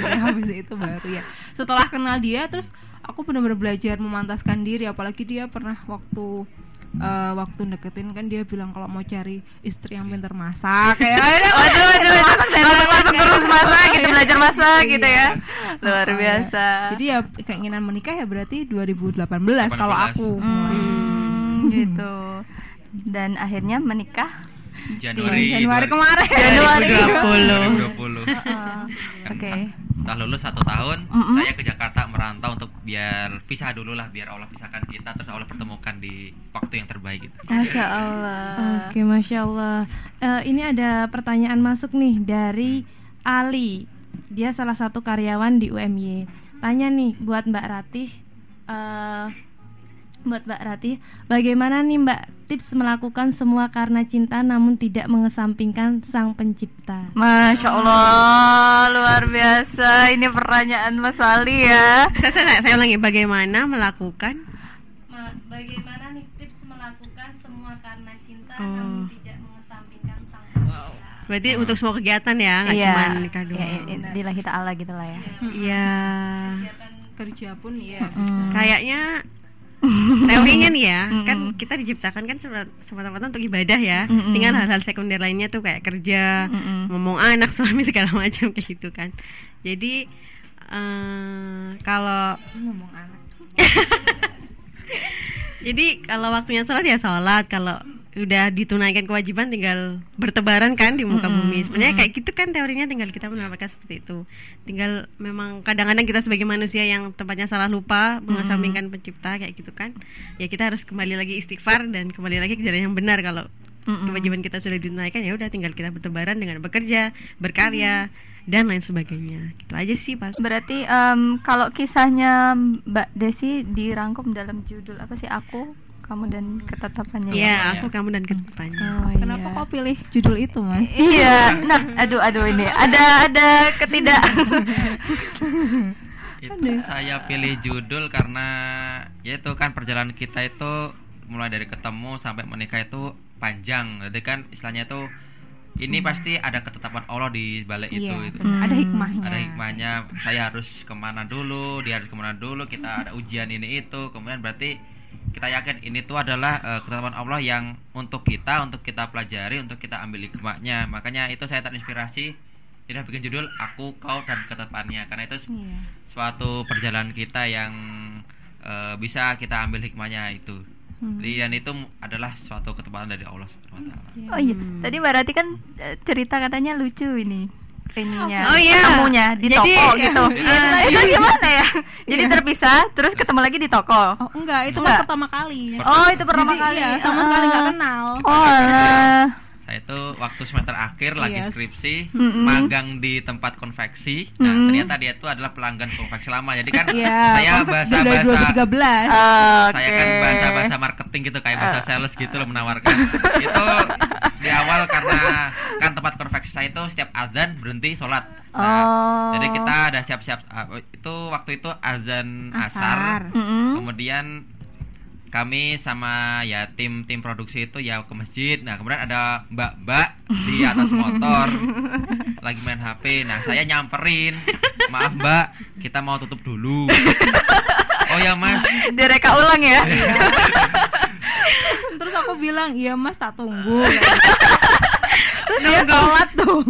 Ya, habis itu baru ya. Setelah kenal dia terus aku benar-benar belajar memantaskan diri apalagi dia pernah waktu eh, waktu deketin kan dia bilang kalau mau cari istri yang pintar masak kayak Waduh, waduh, waduh. Langsung masuk terus masak gitu, belajar masak gitu ya. Luar Iya. biasa. jadi ya keinginan menikah ya berarti 2018 kalau 18. aku Hmm, gitu. Dan akhirnya menikah Januari Iya, Januari kemarin Januari 2020 Oh, Oke. setelah lulus satu tahun Mm-mm. saya ke Jakarta merantau untuk biar pisah dulu lah biar Allah pisahkan kita terus Allah pertemukan di waktu yang terbaik gitu Masya Allah. Oke, masya Allah. Eh, ini ada pertanyaan masuk nih dari Ali. Dia salah satu karyawan di UMY. Tanya nih buat Mbak Ratih. eh, buat Mbak Ratih, bagaimana nih Mbak tips melakukan semua karena cinta namun tidak mengesampingkan sang pencipta? Masya Allah, luar biasa. Ini pertanyaan Mas Ali ya. saya, saya, saya ulangi bagaimana melakukan Ma- bagaimana nih tips melakukan semua karena cinta Oh. namun tidak mengesampingkan sang pencipta? berarti untuk semua kegiatan ya nggak Iya. cuma nikah doang Ya, i- Lillahi ta'ala gitu lah ya. Iya. kerja pun ya Kayaknya teorinya nih ya, kan kita diciptakan kan semata- semata-mata untuk ibadah ya. Mm-mm. Tinggal hal-hal sekunder lainnya tuh kayak kerja, Mm-mm. ngomong anak, suami segala macam kayak gitu kan. Jadi eh, kalau ngomong anak jadi kalau waktunya sholat ya sholat, kalau udah ditunaikan kewajiban tinggal bertebaran kan di muka bumi. Sebenarnya kayak gitu kan teorinya tinggal kita menerapkan seperti itu. Tinggal memang kadang-kadang kita sebagai manusia yang tempatnya salah lupa mengesampingkan pencipta kayak gitu kan. Ya kita harus kembali lagi istighfar dan kembali lagi ke jalan yang benar kalau Mm-mm. kewajiban kita sudah ditunaikan ya udah tinggal kita bertebaran dengan bekerja, berkarya dan lain sebagainya. Gitu aja sih Pak. Berarti em, kalau kisahnya Mbak Desi dirangkum dalam judul apa sih aku, kamu dan ketetapannya. Iya, aku kamu dan ke depannya. Oh, kenapa iya. kok pilih judul itu mas? Iya, nah, aduh, aduh ini. Ada ada ketidak. itu saya pilih judul karena ya itu kan perjalanan kita itu mulai dari ketemu sampai menikah itu panjang. Jadi kan istilahnya itu ini pasti ada ketetapan Allah di balik itu Iya, itu benar. ada hikmahnya. Ada hikmahnya. Saya harus ke mana dulu dia harus ke mana dulu kita ada ujian ini itu. Kemudian berarti kita yakin ini tuh adalah eh, ketetapan Allah yang untuk kita untuk kita pelajari untuk kita ambil hikmahnya. Makanya itu saya terinspirasi. Tidak bikin judul aku kau dan ketetapannya. Karena itu Iya. suatu perjalanan kita yang eh, bisa kita ambil hikmahnya itu. Jadi, dan itu adalah suatu ketepatan dari Allah Subhanahu wa taala. Oh iya, tadi Mbak Rati kan eh, cerita katanya lucu ini ininya Oh, iya. ketemunya di Jadi- toko gitu. Iya. Nah, itu gimana ya? Jadi terpisah terus ketemu lagi di toko. oh enggak itu Enggak. pertama kali Oh, itu pertama Jadi, kali. iya, sama sekali nggak Ah. kenal Oh, alah. Saya itu waktu semester akhir lagi Yes. skripsi, Mm-mm. magang di tempat konveksi. Nah, Mm-mm. ternyata dia itu adalah pelanggan konveksi lama. Jadi kan Iya, saya bahasa bahasa 2013 Oke. saya kan bahasa bahasa marketing gitu kayak bahasa sales gitu loh menawarkan. itu di awal karena kan tempat konveksi saya itu setiap azan berhenti sholat. Nah, Oh. jadi kita ada siap-siap uh, itu waktu itu azan Asar. asar. Mm-mm. Kemudian kami sama ya tim tim produksi itu ya ke masjid. Nah kemudian ada mbak-mbak di atas motor lagi main HP. Nah saya nyamperin, maaf mbak, kita mau tutup dulu. Oh ya mas, Direka ulang ya. terus aku bilang iya mas tak tunggu terus dia sholat tuh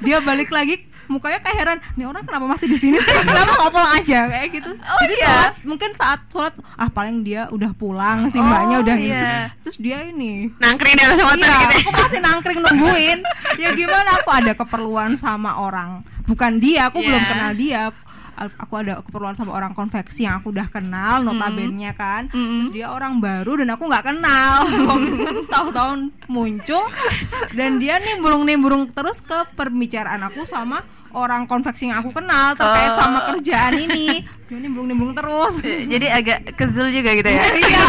dia balik lagi mukanya kayak heran nih orang kenapa masih di sini sih? Kenapa nggak pulang aja? Kayak gitu. Jadi iya? sholat mungkin saat sholat ah paling dia udah pulang si mbaknya Oh, udah gitu. iya. terus, terus dia ini. Nangkring di atas motor iya, gitu. aku masih nangkring nungguin. Ya gimana aku ada keperluan sama orang. Bukan dia aku belum Iya. kenal dia. Aku ada keperluan sama orang konveksi yang aku udah kenal notabene kan. Terus dia orang baru dan aku nggak kenal. Tahun-tahun muncul. Dan dia nimbrung nimbrung terus ke perbicaraan aku sama orang konveksi yang aku kenal terkait sama kerjaan ini. Dia nimbrung nimbrung terus. Jadi agak kesel juga gitu ya. iya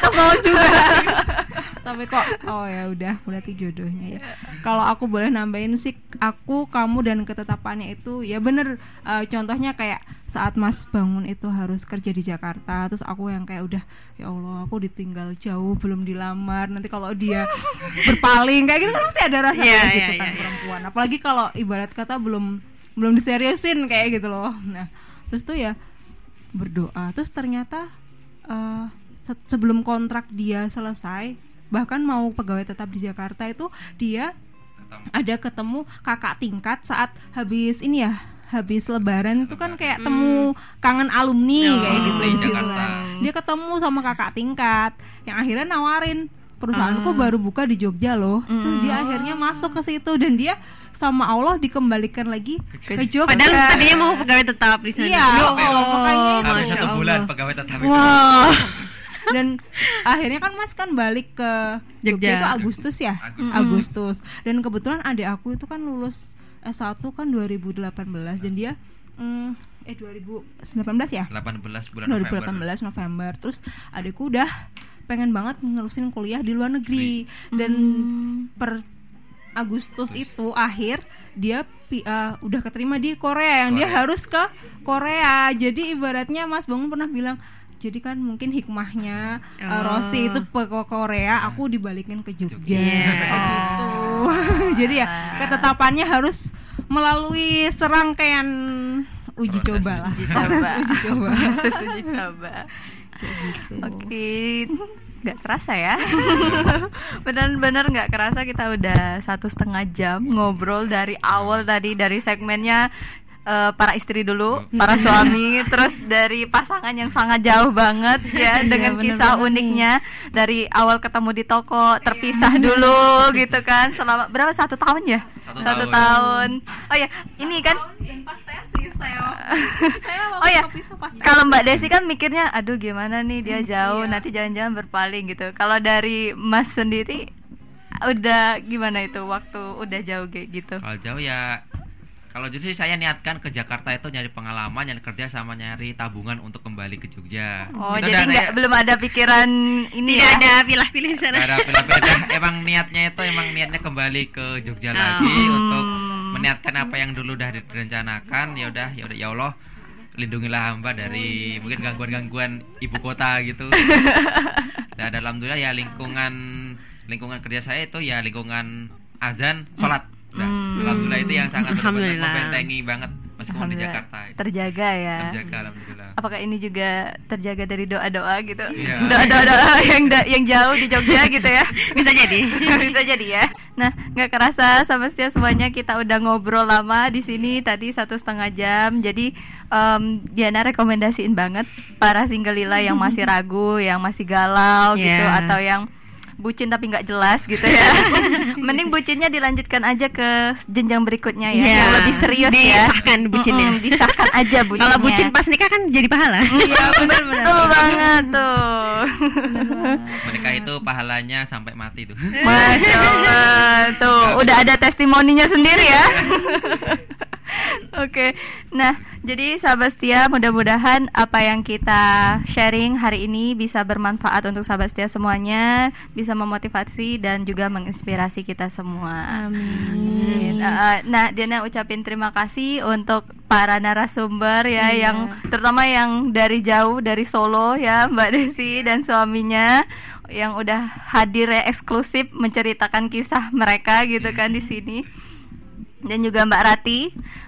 kesel juga tapi kok oh ya udah berarti jodohnya ya. Kalau aku boleh nambahin sih aku kamu dan ketetapannya itu ya bener eh, contohnya kayak saat Mas bangun itu harus kerja di Jakarta terus aku yang kayak udah ya Allah aku ditinggal jauh belum dilamar. Nanti kalau dia berpaling kayak gitu kan pasti ada rasa Iya, iya, kan iya. perempuan. Apalagi kalau ibarat kata belum belum diseriusin kayak gitu loh. Nah terus tuh ya berdoa. Terus ternyata se- sebelum kontrak dia selesai bahkan mau pegawai tetap di Jakarta itu dia ada ketemu kakak tingkat saat habis ini ya habis lebaran itu kan kayak temu kangen alumni Oh, kayak gitu di Jakarta. kan. dia ketemu sama kakak tingkat yang akhirnya nawarin perusahaanku baru buka di Jogja loh terus dia akhirnya masuk ke situ dan dia sama Allah dikembalikan lagi ke Jogja Padahal tadinya mau pegawai tetap di sana. Iya, Ya oh, makanya. Hampir Masya satu bulan pegawai tetap itu. Wow. Dan akhirnya kan Mas kan balik ke Jogja, Jogja. itu Agustus ya? Agustus. Agustus. Dan kebetulan adik aku itu kan lulus S1 kan 2018 dan dia mm, eh 2019 ya? 18 bulan November. 2018 November. Terus adikku udah pengen banget nerusin kuliah di luar negeri dan per Agustus itu akhir dia eh, udah keterima di Korea yang dia Korea. harus ke Korea. Jadi ibaratnya Mas Bangun pernah bilang jadi kan mungkin hikmahnya eh, Oh. Rossi itu ke Korea, aku dibalikin ke Jogja. Iya. Gitu. jadi ya ketetapannya harus melalui serangkaian uji Proses coba lah. Uji Proses coba. uji coba. Proses uji coba. Oke, nggak kerasa ya? Bener-bener nggak kerasa kita udah satu setengah jam ngobrol dari awal tadi dari segmennya eh, para istri dulu, para suami, terus dari pasangan yang sangat jauh banget ya Iya, dengan bener kisah nih. uniknya dari awal ketemu di toko terpisah dulu gitu kan selama berapa satu tahun ya? Satu tahun. tahun. Oh ya, ini kan tesis saya saya Oh ya, kalau Mbak Desi kan mikirnya, aduh gimana nih dia jauh, iya. nanti jangan-jangan berpaling gitu. Kalau dari Mas sendiri, udah gimana itu waktu udah jauh kayak gitu? Kalau jauh ya kalau justru saya niatkan ke Jakarta itu nyari pengalaman, nyari kerja sama nyari tabungan untuk kembali ke Jogja. Oh, Itu jadi nggak belum ada pikiran ini Tidak ya? ada pilih-pilih sana. Ada pilih-pilih. Emang niatnya itu emang niatnya kembali ke Jogja lagi untuk meniatkan apa yang dulu udah direncanakan. Ya udah, ya udah ya Allah lindungilah hamba dari mungkin gangguan-gangguan ibu kota gitu. Dan alhamdulillah ya lingkungan lingkungan kerja saya itu ya lingkungan azan, sholat. Nah, alhamdulillah itu yang sangat benar-benar membentengi banget meskipun di Jakarta. itu. Terjaga ya. Terjaga alhamdulillah. Apakah ini juga terjaga dari doa-doa gitu? Iya. Doa-doa yang da- yang jauh di Jogja gitu ya? Bisa jadi. bisa jadi ya. Nah, nggak kerasa sama setia semuanya kita udah ngobrol lama di sini tadi satu setengah jam. Jadi em, Diana rekomendasiin banget para single lila yang masih ragu, yang masih galau gitu, Yeah. atau yang bucin tapi nggak jelas gitu ya. Mending bucinnya dilanjutkan aja ke jenjang berikutnya ya, Iya. yang lebih serius ya. Disahkan bucinnya. Mm-mm, disahkan aja bucinnya. Kalau bucin pas nikah kan jadi pahala. Iya benar betul banget tuh. Menikah itu pahalanya sampai mati tuh. Masya Allah tuh udah ada testimoninya sendiri ya. Oke, nah jadi sahabat setia mudah-mudahan apa yang kita sharing hari ini bisa bermanfaat untuk sahabat setia semuanya, bisa memotivasi dan juga menginspirasi kita semua. Amin. Uh, nah, Diana ucapin terima kasih untuk para narasumber ya Iya. yang terutama yang dari jauh dari Solo ya Mbak Desi dan suaminya yang udah hadir ya eksklusif menceritakan kisah mereka gitu kan di sini dan juga Mbak Rati,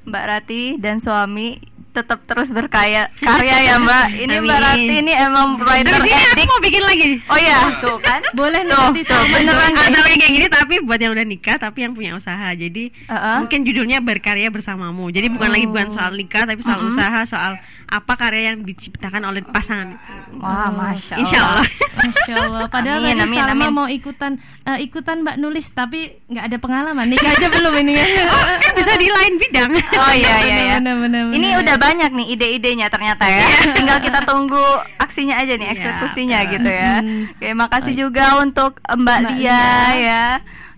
Mbak Rati dan suami tetap terus berkarya karya ya Mbak. Ini Mbak Amin. Rati ini emang writer Terus ini aku mau bikin lagi. Oh ya, tuh kan. Boleh Tuh, nanti tuh, beneran. Atau yang kayak gini tapi buat yang udah nikah tapi yang punya usaha. Jadi Uh-uh. mungkin judulnya berkarya bersamamu. Jadi bukan lagi bukan soal nikah tapi soal usaha, soal apa karya yang diciptakan oleh pasangan itu. Wah, masya Allah. Insya Allah. Masya Allah. Padahal Amin, tadi amin, Salma amin. mau ikutan eh, ikutan Mbak nulis tapi nggak ada pengalaman. Nikah aja belum ini ya. kan bisa di lain bidang. Oh iya iya ya. Bener, bener, bener. Ini udah banyak nih ide-idenya ternyata ya. Tinggal kita tunggu aksinya aja nih, Iya, eksekusinya betul. gitu ya. Hmm. Oke, makasih juga untuk Mbak Mbak Dia Dia. ya.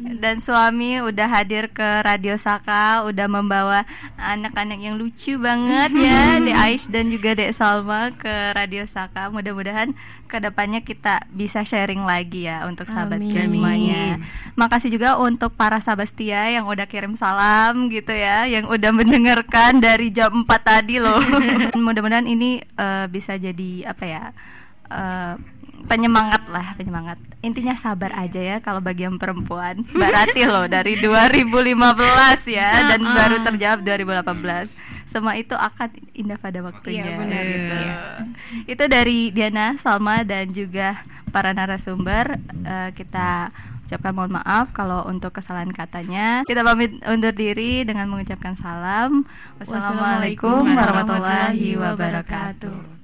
Dan suami udah hadir ke Radio Saka, udah membawa anak-anak yang lucu banget ya, Dek Ais dan juga Dek Salma ke Radio Saka. Mudah-mudahan ke depannya kita bisa sharing lagi ya untuk sahabat setia Amin. semuanya. Makasih juga untuk para sahabat setia yang udah kirim salam gitu ya, yang udah mendengarkan dari jam 4 tadi loh. Mudah-mudahan ini eh, bisa jadi apa ya? eh, penyemangat lah penyemangat. Intinya sabar aja ya kalau bagi yang perempuan. Mbak Rati loh dari 2015 ya dan baru terjawab 2018 semua itu akan indah pada waktunya. Iya, benar, gitu. iya. itu dari Diana Salma dan juga para narasumber. Eh, kita ucapkan mohon maaf kalau untuk kesalahan katanya. Kita pamit undur diri dengan mengucapkan salam. Wassalamualaikum warahmatullahi wabarakatuh